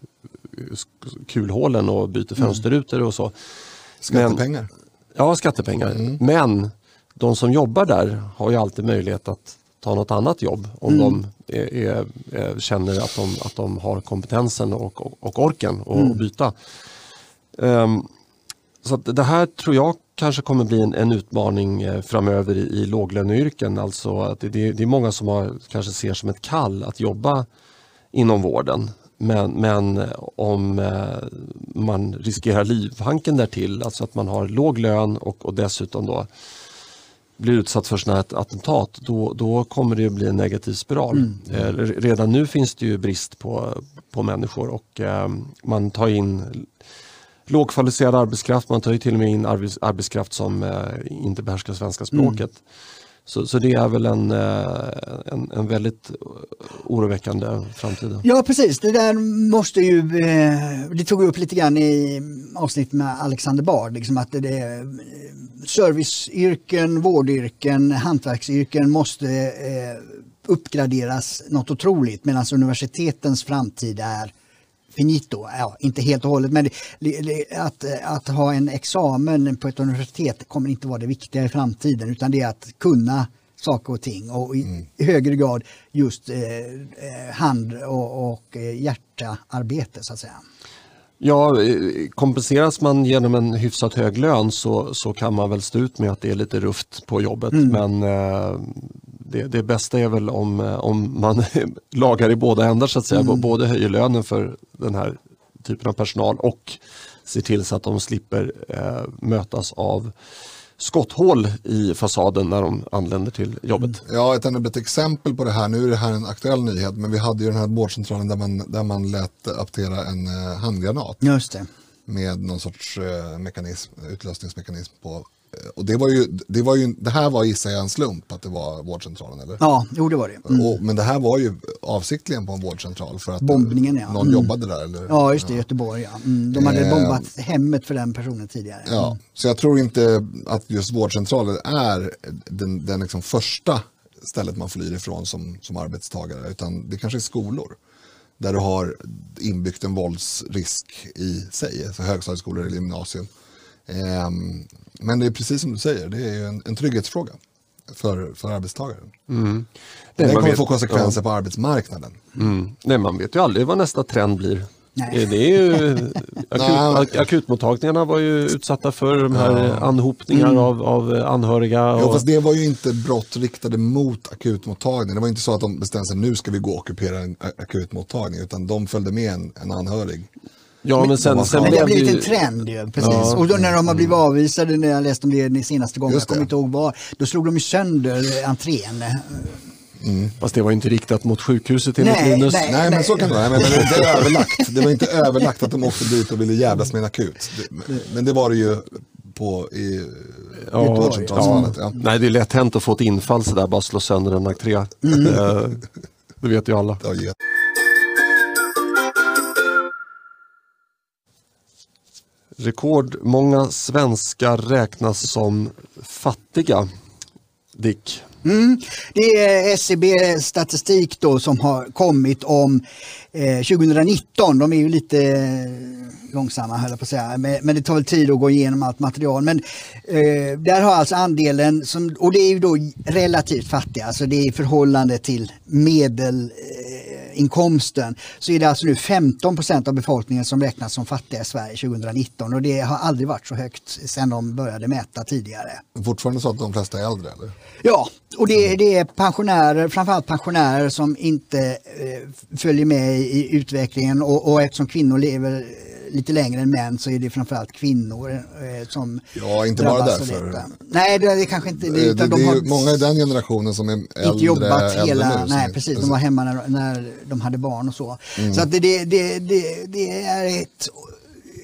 kulhålen och byter fönsterrutor och så. Skattepengar. Ja, skattepengar. Men de som jobbar där har ju alltid möjlighet att ta något annat jobb om de är, är, är, känner att de, att de har kompetensen och, och, och orken att byta. Ehm, så det här tror jag kanske kommer bli en, en utmaning eh, framöver i, i låglöneyrken. Alltså att det, det, det är många som har, kanske ser som ett kall att jobba inom vården. Men, men eh, om eh, man riskerar livhanken därtill, alltså att man har låg lön och, och dessutom då blir utsatt för sådana här attentat, då, då kommer det att bli en negativ spiral. Eh, re- redan nu finns det ju brist på, på människor och eh, man tar in lågkvalificerad arbetskraft, man tar ju till och med in arbets, arbetskraft som eh, inte behärskar svenska språket. Så, så det är väl en, eh, en, en väldigt oroväckande framtid. Ja precis, det där måste ju, eh, det tog vi upp lite grann i avsnittet med Alexander Bard, liksom att det, eh, serviceyrken, vårdyrken, hantverksyrken måste uppgraderas något otroligt medan universitetens framtid är finito, ja, inte helt och hållet men att, att ha en examen på ett universitet kommer inte vara det viktiga i framtiden utan det är att kunna saker och ting och i, i högre grad just eh, eh, hand och, och eh, hjärtaarbete så att säga. Ja, kompenseras man genom en hyfsat hög lön så, så kan man väl stå ut med att det är lite rufft på jobbet. Men eh, det, det bästa är väl om, eh, om man *laughs* lagar i båda ändar så att säga. Både höjer lönen för den här typen av personal och ser till så att de slipper eh, mötas av skotthål i fasaden när de anländer till jobbet. Ja, ett enda ett exempel på det här, nu är det här en aktuell nyhet, men vi hade ju den här vårdcentralen där man, där man lät aptera en eh, handgranat Just det. med någon sorts eh, mekanism, utlösningsmekanism på. Eh, och det var ju, det var ju, det här var gissar jag en slump att det var vårdcentralen eller? Ja, jo det var det. Mm. Och, men det här var ju avsiktligen på en vårdcentral för att Bombningen, ja. någon Mm. jobbade där eller? Ja, just det, Göteborg. Ja. Mm, de hade Eh, bombat hemmet för den personen tidigare. Ja, så jag tror inte att just vårdcentraler är den, den liksom första stället man flyr ifrån som, som arbetstagare, utan det kanske är skolor där du har inbyggt en våldsrisk i sig, alltså högstadieskolor eller gymnasium. Ehm, men det är precis som du säger, det är en, en trygghetsfråga för, för arbetstagaren. Nej, Det kommer vet- få konsekvenser på arbetsmarknaden. Mm. Nej, man vet ju aldrig vad nästa trend blir. Nej. Det är ju, *laughs* akut, ak- akutmottagningarna var ju utsatta för de här anhopningar av, av anhöriga. Och, fast det var ju inte brott riktade mot akutmottagningen. Det var inte så att de bestämde sig nu ska vi gå och ockupera en akutmottagning, utan de följde med en, en anhörig. Ja, men sen, Men sen Men det har blev blivit det en ju, trend ju, precis. Ja. Och då när de har blivit avvisade, när jag läste om det den senaste gången, jag kommer inte ihåg var, då slog de ju sönder eh, entrén. fast det var inte riktat mot sjukhuset enligt Nej, Linus. nej. Nej, men så kan det vara. Men, men det, det är överlagt. Det var inte överlagt att de åkte dit och ville jävlas med en akut. Men det var det ju på i Ja, vårdcentralsfallet. Ja. Nej, det är lätt hänt att få ett infall sådär, bara slå sönder en entré. Eh, Det vet ju alla. Ja, ge- Rekordmånga svenskar räknas som fattiga. Dick. Mm. Det är SCB-statistik då som har kommit om eh, 2019. De är ju lite eh, långsamma höll jag på att säga, men, men det tar väl tid att gå igenom allt material. Men eh, där har alltså andelen, som, och det är ju då relativt fattiga, alltså det är i förhållande till medelinkomsten, eh, så är det alltså nu 15 procent av befolkningen som räknas som fattiga i Sverige 2019 och det har aldrig varit så högt sedan de började mäta tidigare. Fortfarande så att de flesta är äldre, eller? Ja, och det, det är pensionärer, framförallt pensionärer som inte eh, följer med i utvecklingen och, och eftersom kvinnor lever lite längre än män så är det framförallt kvinnor eh, som Ja, inte bara därför. detta. Nej, det är kanske inte Det, det. det, Utan det de är har många i den generationen som är äldre, inte jobbat hela, nu, nej precis, de var hemma när, när de hade barn och så. Mm. Så att det, det, det, det, det är ett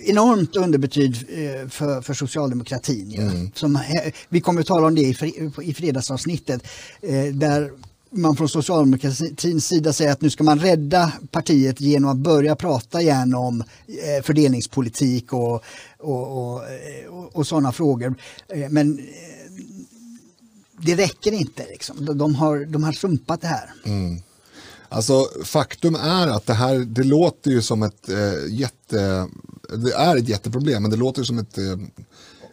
enormt underbetyg eh, för, för socialdemokratin. Mm. Som, vi kommer att tala om det i, fri, i fredagsavsnittet eh, där man från socialdemokratins sida säger att nu ska man rädda partiet genom att börja prata igen om eh, fördelningspolitik och, och, och, eh, och, sådana frågor. Eh, men det räcker inte. Liksom. De, har, de har sumpat det här. Mm. Alltså faktum är att det här, det låter ju som ett eh, jätte, det är ett jätteproblem, men det låter ju som ett, eh,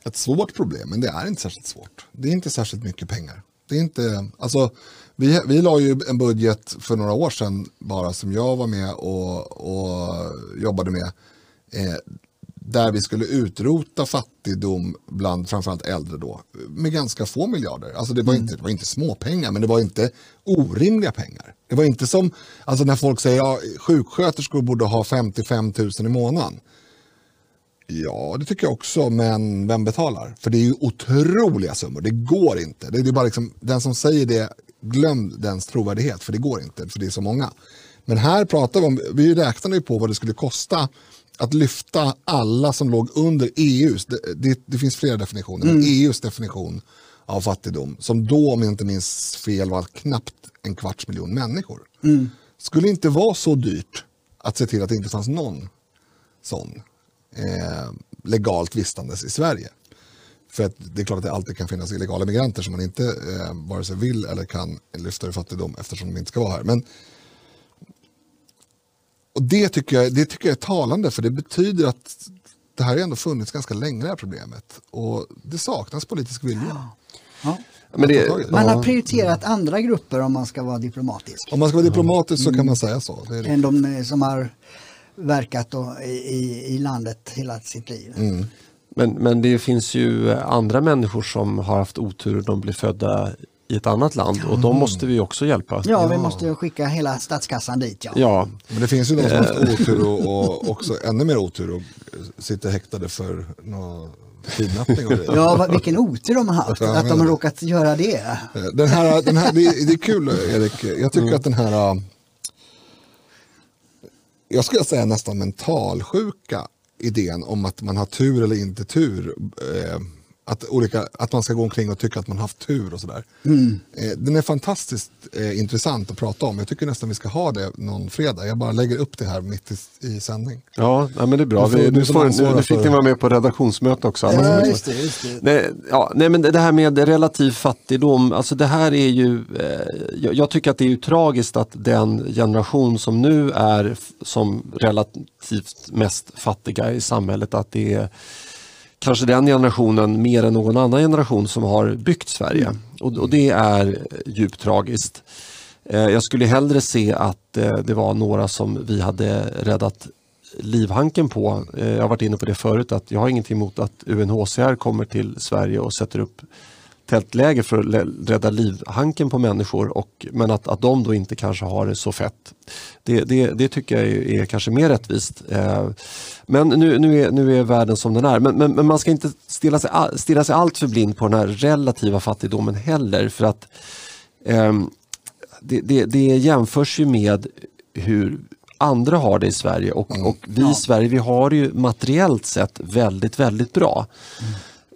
ett svårt problem, men det är inte särskilt svårt. Det är inte särskilt mycket pengar. Det är inte, alltså vi, vi la ju en budget för några år sedan bara som jag var med och, och jobbade med. Eh, där vi skulle utrota fattigdom bland framförallt äldre då med ganska få miljarder. Alltså det var, inte, det var inte småpengar men det var inte orimliga pengar. Det var inte som alltså när folk säger att ja, sjuksköterskor borde ha 55 000 i månaden. Ja, det tycker jag också, men vem betalar? För det är ju otroliga summor, det går inte. Det är bara liksom, den som säger det, glöm dens trovärdighet, för det går inte, för det är så många. Men här pratar vi om, vi räknade ju på vad det skulle kosta att lyfta alla som låg under EUs, det, det, det finns flera definitioner, men EUs definition av fattigdom, som då om jag inte minns fel var knappt en kvarts miljon människor. Skulle inte vara så dyrt att se till att det inte fanns någon sån eh, legalt vistandes i Sverige. För att det är klart att det alltid kan finnas illegala migranter som man inte eh, vare sig vill eller kan lyfta ur fattigdom eftersom de inte ska vara här. Men, och det tycker, jag, det tycker jag är talande för det betyder att det här har ändå funnits ganska länge det här problemet. Och det saknas politisk vilja. Ja. Men det, Man ja. har prioriterat andra grupper om man ska vara diplomatisk. Om man ska vara diplomatisk så kan man säga så. Det är det. Än de eh, som har verkat i, i landet hela sitt liv. Mm. Men, men det finns ju andra människor som har haft otur och de blir födda i ett annat land och de måste vi också hjälpa. Ja, vi måste skicka hela statskassan dit. Ja. Ja, Men det finns ju de som har haft otur och, och också ännu mer otur och sitter häktade för nå kidnappning och grejer. Ja, vilken otur de har haft, Ja, att de har det. råkat göra det. Den här, den här, det, är- det är kul Erik, jag tycker att den här, äh, jag skulle säga nästan mentalsjuka idén om att man har tur eller inte tur. Eh, att, olika, att man ska gå omkring och tycka att man haft tur och sådär. Eh, den är fantastiskt eh, intressant att prata om. Jag tycker nästan vi ska ha det någon fredag. Jag bara lägger upp det här mitt i, i sändning. ja nej, men det är bra. Vi, nu, får, nu, nu fick ni vara med på redaktionsmöte också. Ja, just det, just det. Nej, ja, nej, men det här med relativ fattigdom, alltså det här är ju, eh, jag, jag tycker att det är ju tragiskt att den generation som nu är som relativt mest fattiga i samhället, att det är kanske den generationen mer än någon annan generation som har byggt Sverige. Och, och det är djupt tragiskt. Eh, jag skulle hellre se att eh, det var några som vi hade räddat livhanken på. Eh, jag har varit inne på det förut att jag har ingenting emot att UNHCR kommer till Sverige och sätter upp tältläger för att rädda livhanken på människor. Och, men att, att de då inte kanske har det så fett. Det, det, det tycker jag är, är kanske mer rättvist. Eh, men nu, nu, är, nu är världen som den är. Men, men, men man ska inte stirra sig, stirra sig allt för blind på den här relativa fattigdomen heller. För att ehm, det, det, det jämförs ju med hur andra har det i Sverige och, och vi i Sverige vi har det ju materiellt sett väldigt, väldigt bra.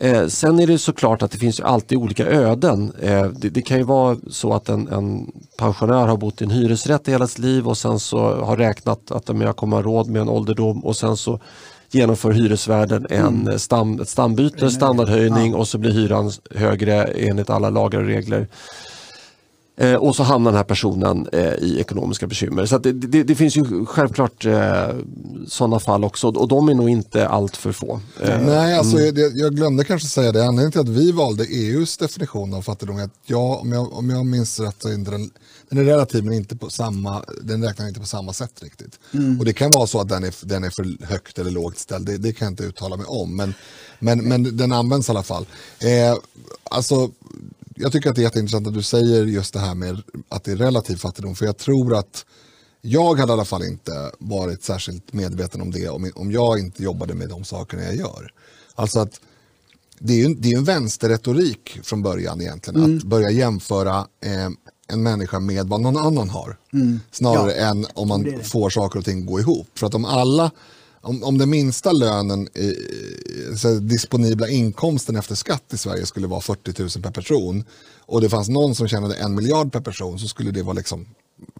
Eh, sen är det såklart att det finns alltid olika öden. Eh, det, det kan ju vara så att en, en pensionär har bott i en hyresrätt i hela sitt liv och sen så har räknat att men jag kommer ha råd med en ålderdom och sen så genomför hyresvärden en stam, ett stambyte, standardhöjning och så blir hyran högre enligt alla lagar och regler. Eh, och så hamnar den här personen eh, i ekonomiska bekymmer. Så att det, det, det finns ju självklart eh, sådana fall också och de är nog inte allt för få. Eh, Nej, alltså, det, jag glömde kanske säga det. Anledningen till att vi valde EUs definition av fattigdom är att ja, om, jag, om jag minns rätt så är inte den, den är relativ men inte på samma, den räknar inte på samma sätt riktigt. Och det kan vara så att den är, den är för högt eller lågt ställd, det, det kan jag inte uttala mig om. Men, men, men den används i alla fall. Eh, alltså, jag tycker att det är jätteintressant att du säger just det här med att det är relativ fattigdom, för jag tror att Jag hade i alla fall inte varit särskilt medveten om det om, om jag inte jobbade med de sakerna jag gör. Alltså att det är ju det är en vänsterretorik från början egentligen. Mm. Att börja jämföra eh, en människa med vad någon annan har. Snarare Ja. än om man Det det. får saker och ting gå ihop. För att om alla, om, om den minsta lönen, i, så disponibla inkomsten efter skatt i Sverige skulle vara 40 000 per person och det fanns någon som tjänade en miljard per person så skulle det vara liksom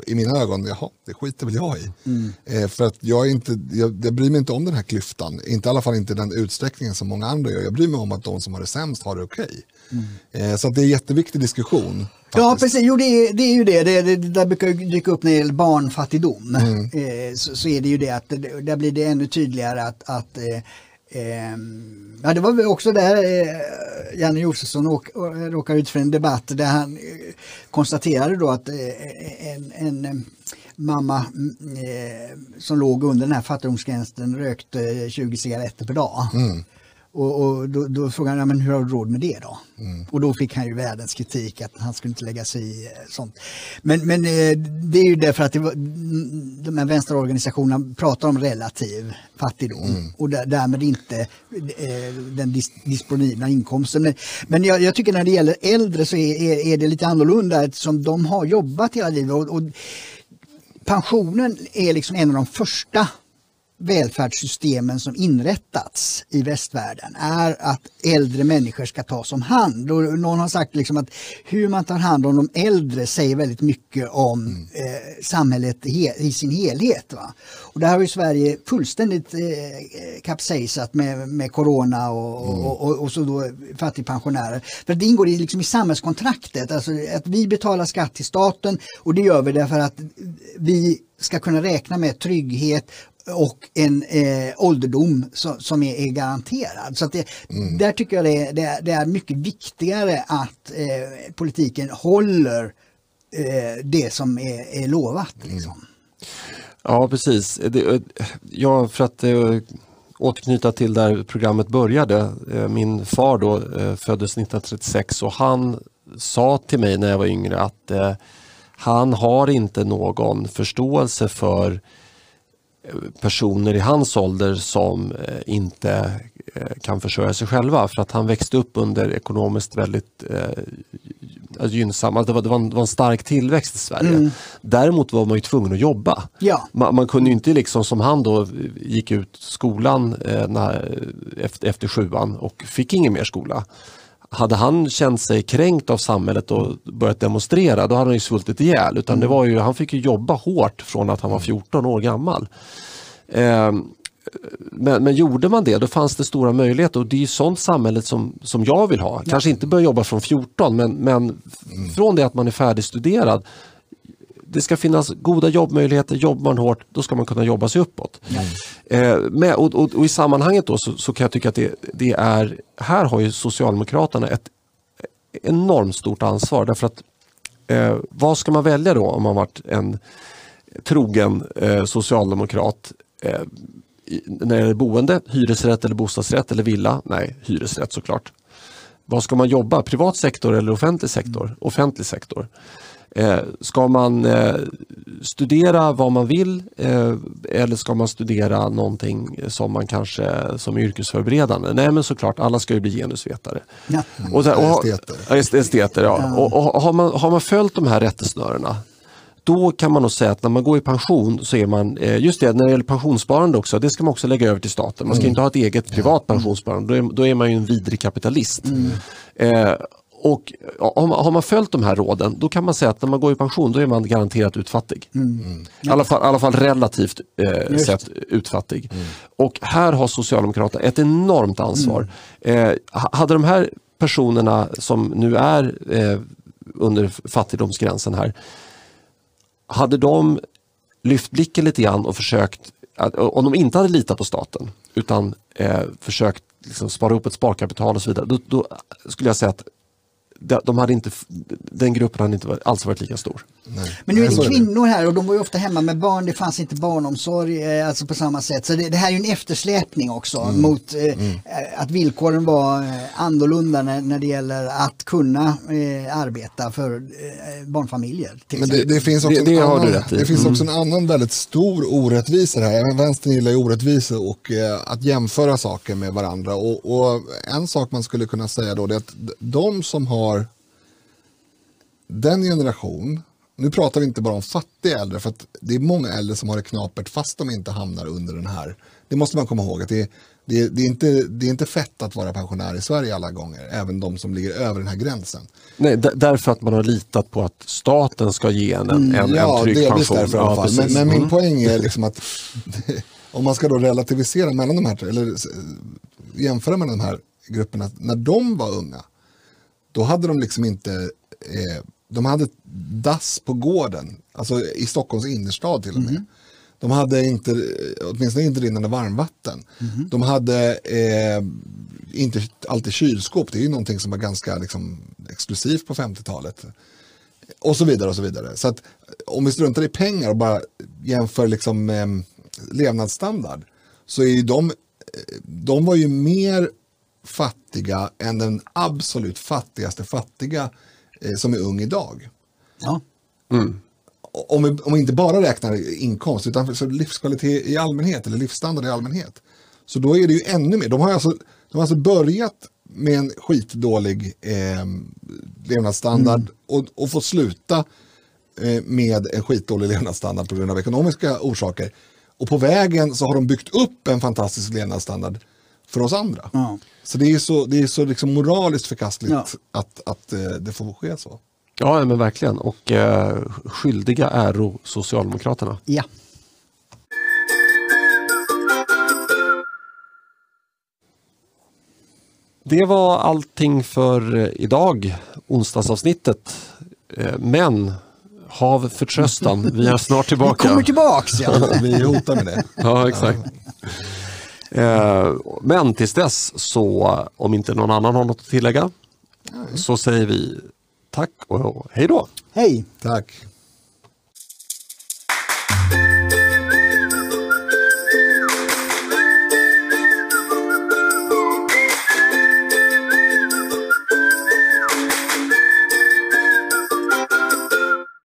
i mina ögon, jaha, det skiter väl jag i. Eh, för att jag, är inte, jag, jag bryr mig inte om den här klyftan, inte i alla fall inte den utsträckningen som många andra gör. Jag bryr mig om att de som har det sämst har det okej. Eh, så att det är en jätteviktig diskussion. Ja, precis. Jo, det är, det är ju det. Det, det. det där brukar dyka upp när det gäller barnfattigdom. Mm. Eh, så, så är det ju det att det, där blir det ännu tydligare att, att eh, ehm, Ja, det var väl också där eh, Janne Josefsson å- råkade ut för en debatt där han eh, konstaterade då att eh, en, en eh, mamma mm, eh, som låg under den här fattigdomsgränsen rökte 20 cigaretter per dag. Och, och då, då frågade han, men hur har du råd med det då? Och då fick han ju världens kritik att han skulle inte lägga sig i eh, sånt. Men, men eh, det är ju därför att det var, mm, de här vänsterorganisationerna pratar om relativ fattigdom och där, därmed inte eh, den dis, disponibla inkomsten. Men, men jag, jag tycker när det gäller äldre så är, är, är det lite annorlunda eftersom de har jobbat hela livet. Och, och pensionen är liksom en av de första välfärdssystemen som inrättats i västvärlden är att äldre människor ska tas om hand. Och någon har sagt liksom att hur man tar hand om de äldre säger väldigt mycket om eh, samhället he- i sin helhet. Va? Och där har ju Sverige fullständigt eh, kapsejsat med, med corona och, och, och, och så då fattigpensionärer. För det ingår i, liksom i samhällskontraktet, alltså att vi betalar skatt till staten och det gör vi därför att vi ska kunna räkna med trygghet och en eh, ålderdom som, som är, är garanterad. Så det, där tycker jag det är, det, det är mycket viktigare att eh, politiken håller eh, det som är, är lovat. Liksom. Ja, precis. Det, ja, för att eh, återknyta till där programmet började. Eh, min far då eh, föddes 1936 och han sa till mig när jag var yngre att eh, han har inte någon förståelse för eh, personer i hans ålder som eh, inte eh, kan försörja sig själva för att han växte upp under ekonomiskt väldigt eh, gynnsamma, det var, det, var en, det var en stark tillväxt i Sverige. Däremot var man ju tvungen att jobba. Ja. Man, man kunde inte liksom som han då gick ut skolan eh, när, efter, efter sjuan och fick ingen mer skola. Hade han känt sig kränkt av samhället och börjat demonstrera då hade han ju svultit ihjäl. Utan det var ju, han fick ju jobba hårt från att han var 14 år gammal. Eh, men, men gjorde man det, då fanns det stora möjligheter och det är sånt samhället som, som jag vill ha. Kanske inte börja jobba från 14 men, men från det att man är färdigstuderad. Det ska finnas goda jobbmöjligheter, jobbar man hårt då ska man kunna jobba sig uppåt. Eh, med, och, och, och I sammanhanget då så, så kan jag tycka att det, det är, här har ju Socialdemokraterna ett enormt stort ansvar därför att eh, vad ska man välja då om man varit en trogen eh, socialdemokrat eh, i- när det gäller boende, hyresrätt eller bostadsrätt eller villa? Nej, hyresrätt såklart. Vad ska man jobba? Privat sektor eller offentlig sektor? Offentlig sektor. Eh, ska man eh, studera vad man vill eh, eller ska man studera någonting som man kanske som yrkesförberedande? Nej men såklart, alla ska ju bli genusvetare. Ja. Och så här, och, Esteter. Est- esteter, ja. Och, och, har, man, har man följt de här rättesnörena då kan man nog säga att när man går i pension så är man, just det när det gäller pensionssparande också, det ska man också lägga över till staten. Man ska inte ha ett eget privat pensionssparande, då är, då är man ju en vidrig kapitalist. Eh, och har man, följt de här råden då kan man säga att när man går i pension då är man garanterat utfattig. I, alla fall, I alla fall relativt eh, sett utfattig. Och här har Socialdemokraterna ett enormt ansvar. Eh, ha- hade de här personerna som nu är eh, under fattigdomsgränsen här hade de lyft blicken lite grann och försökt, att, om de inte hade litat på staten utan eh, försökt liksom spara upp ett sparkapital och så vidare, då, då skulle jag säga att de, de hade inte, den gruppen hade inte alls varit lika stor. Nej. Men nu är det kvinnor här och de var ju ofta hemma med barn. Det fanns inte barnomsorg eh, alltså på samma sätt. Så det, det här är ju en eftersläpning också Mm. mot eh, att villkoren var eh, annorlunda när, när det gäller att kunna eh, arbeta för eh, barnfamiljer. Till Men det, det finns också, Det- det en, annan, det finns Mm. också en annan väldigt stor orättvisa här. Även vänstern gillar ju orättvisor och eh, att jämföra saker med varandra. Och, och en sak man skulle kunna säga då det är att de som har den generation, nu pratar vi inte bara om fattiga äldre, för det är många äldre som har det knapert fast de inte hamnar under den här. Det måste man komma ihåg, att det, är- det, det, är inte, det är inte fett att vara pensionär i Sverige alla gånger, även de som ligger över den här gränsen. Nej, därför att man har litat på att staten ska ge en en, en, en trygg delvis pension. därför Ja. Men, precis. men min Mm. poäng är liksom att *laughs* om man ska då relativisera mellan de här, eller jämföra mellan de här grupperna, när de var unga, då hade de liksom inte, eh, de hade dass på gården, alltså i Stockholms innerstad till och med. De hade inte, åtminstone inte rinnande varmvatten. De hade eh, inte alltid kylskåp, det är ju någonting som var ganska liksom, exklusivt på 50-talet och så vidare och så vidare. Så att om vi struntar i pengar och bara jämför liksom eh, levnadsstandard så är ju de, eh, de var ju mer fattiga än den absolut fattigaste fattiga eh, som är ung idag. Ja. Om vi, om vi inte bara räknar inkomst utan för, så livskvalitet i allmänhet eller livsstandard i allmänhet. Så då är det ju ännu mer. De har alltså, de har alltså börjat med en skitdålig eh, levnadsstandard och, och fått sluta eh, med en skitdålig levnadsstandard på grund av ekonomiska orsaker. Och på vägen så har de byggt upp en fantastisk levnadsstandard för oss andra. Ja. Så det är så, det är så liksom moraliskt förkastligt Ja. att, att eh, det får ske så. Ja, men verkligen. Och eh, skyldiga äro Socialdemokraterna. ja. Det var allting för eh, idag, onsdagsavsnittet. Eh, Men hav förtröstan, vi är snart *laughs* Vi tillbaka. kommer tillbaks. Ja. *laughs* Vi hotar med det. Ja, exakt. Eh, Men tills dess, så om inte någon annan har något att tillägga, så säger vi tack och hej då. Hej! Tack.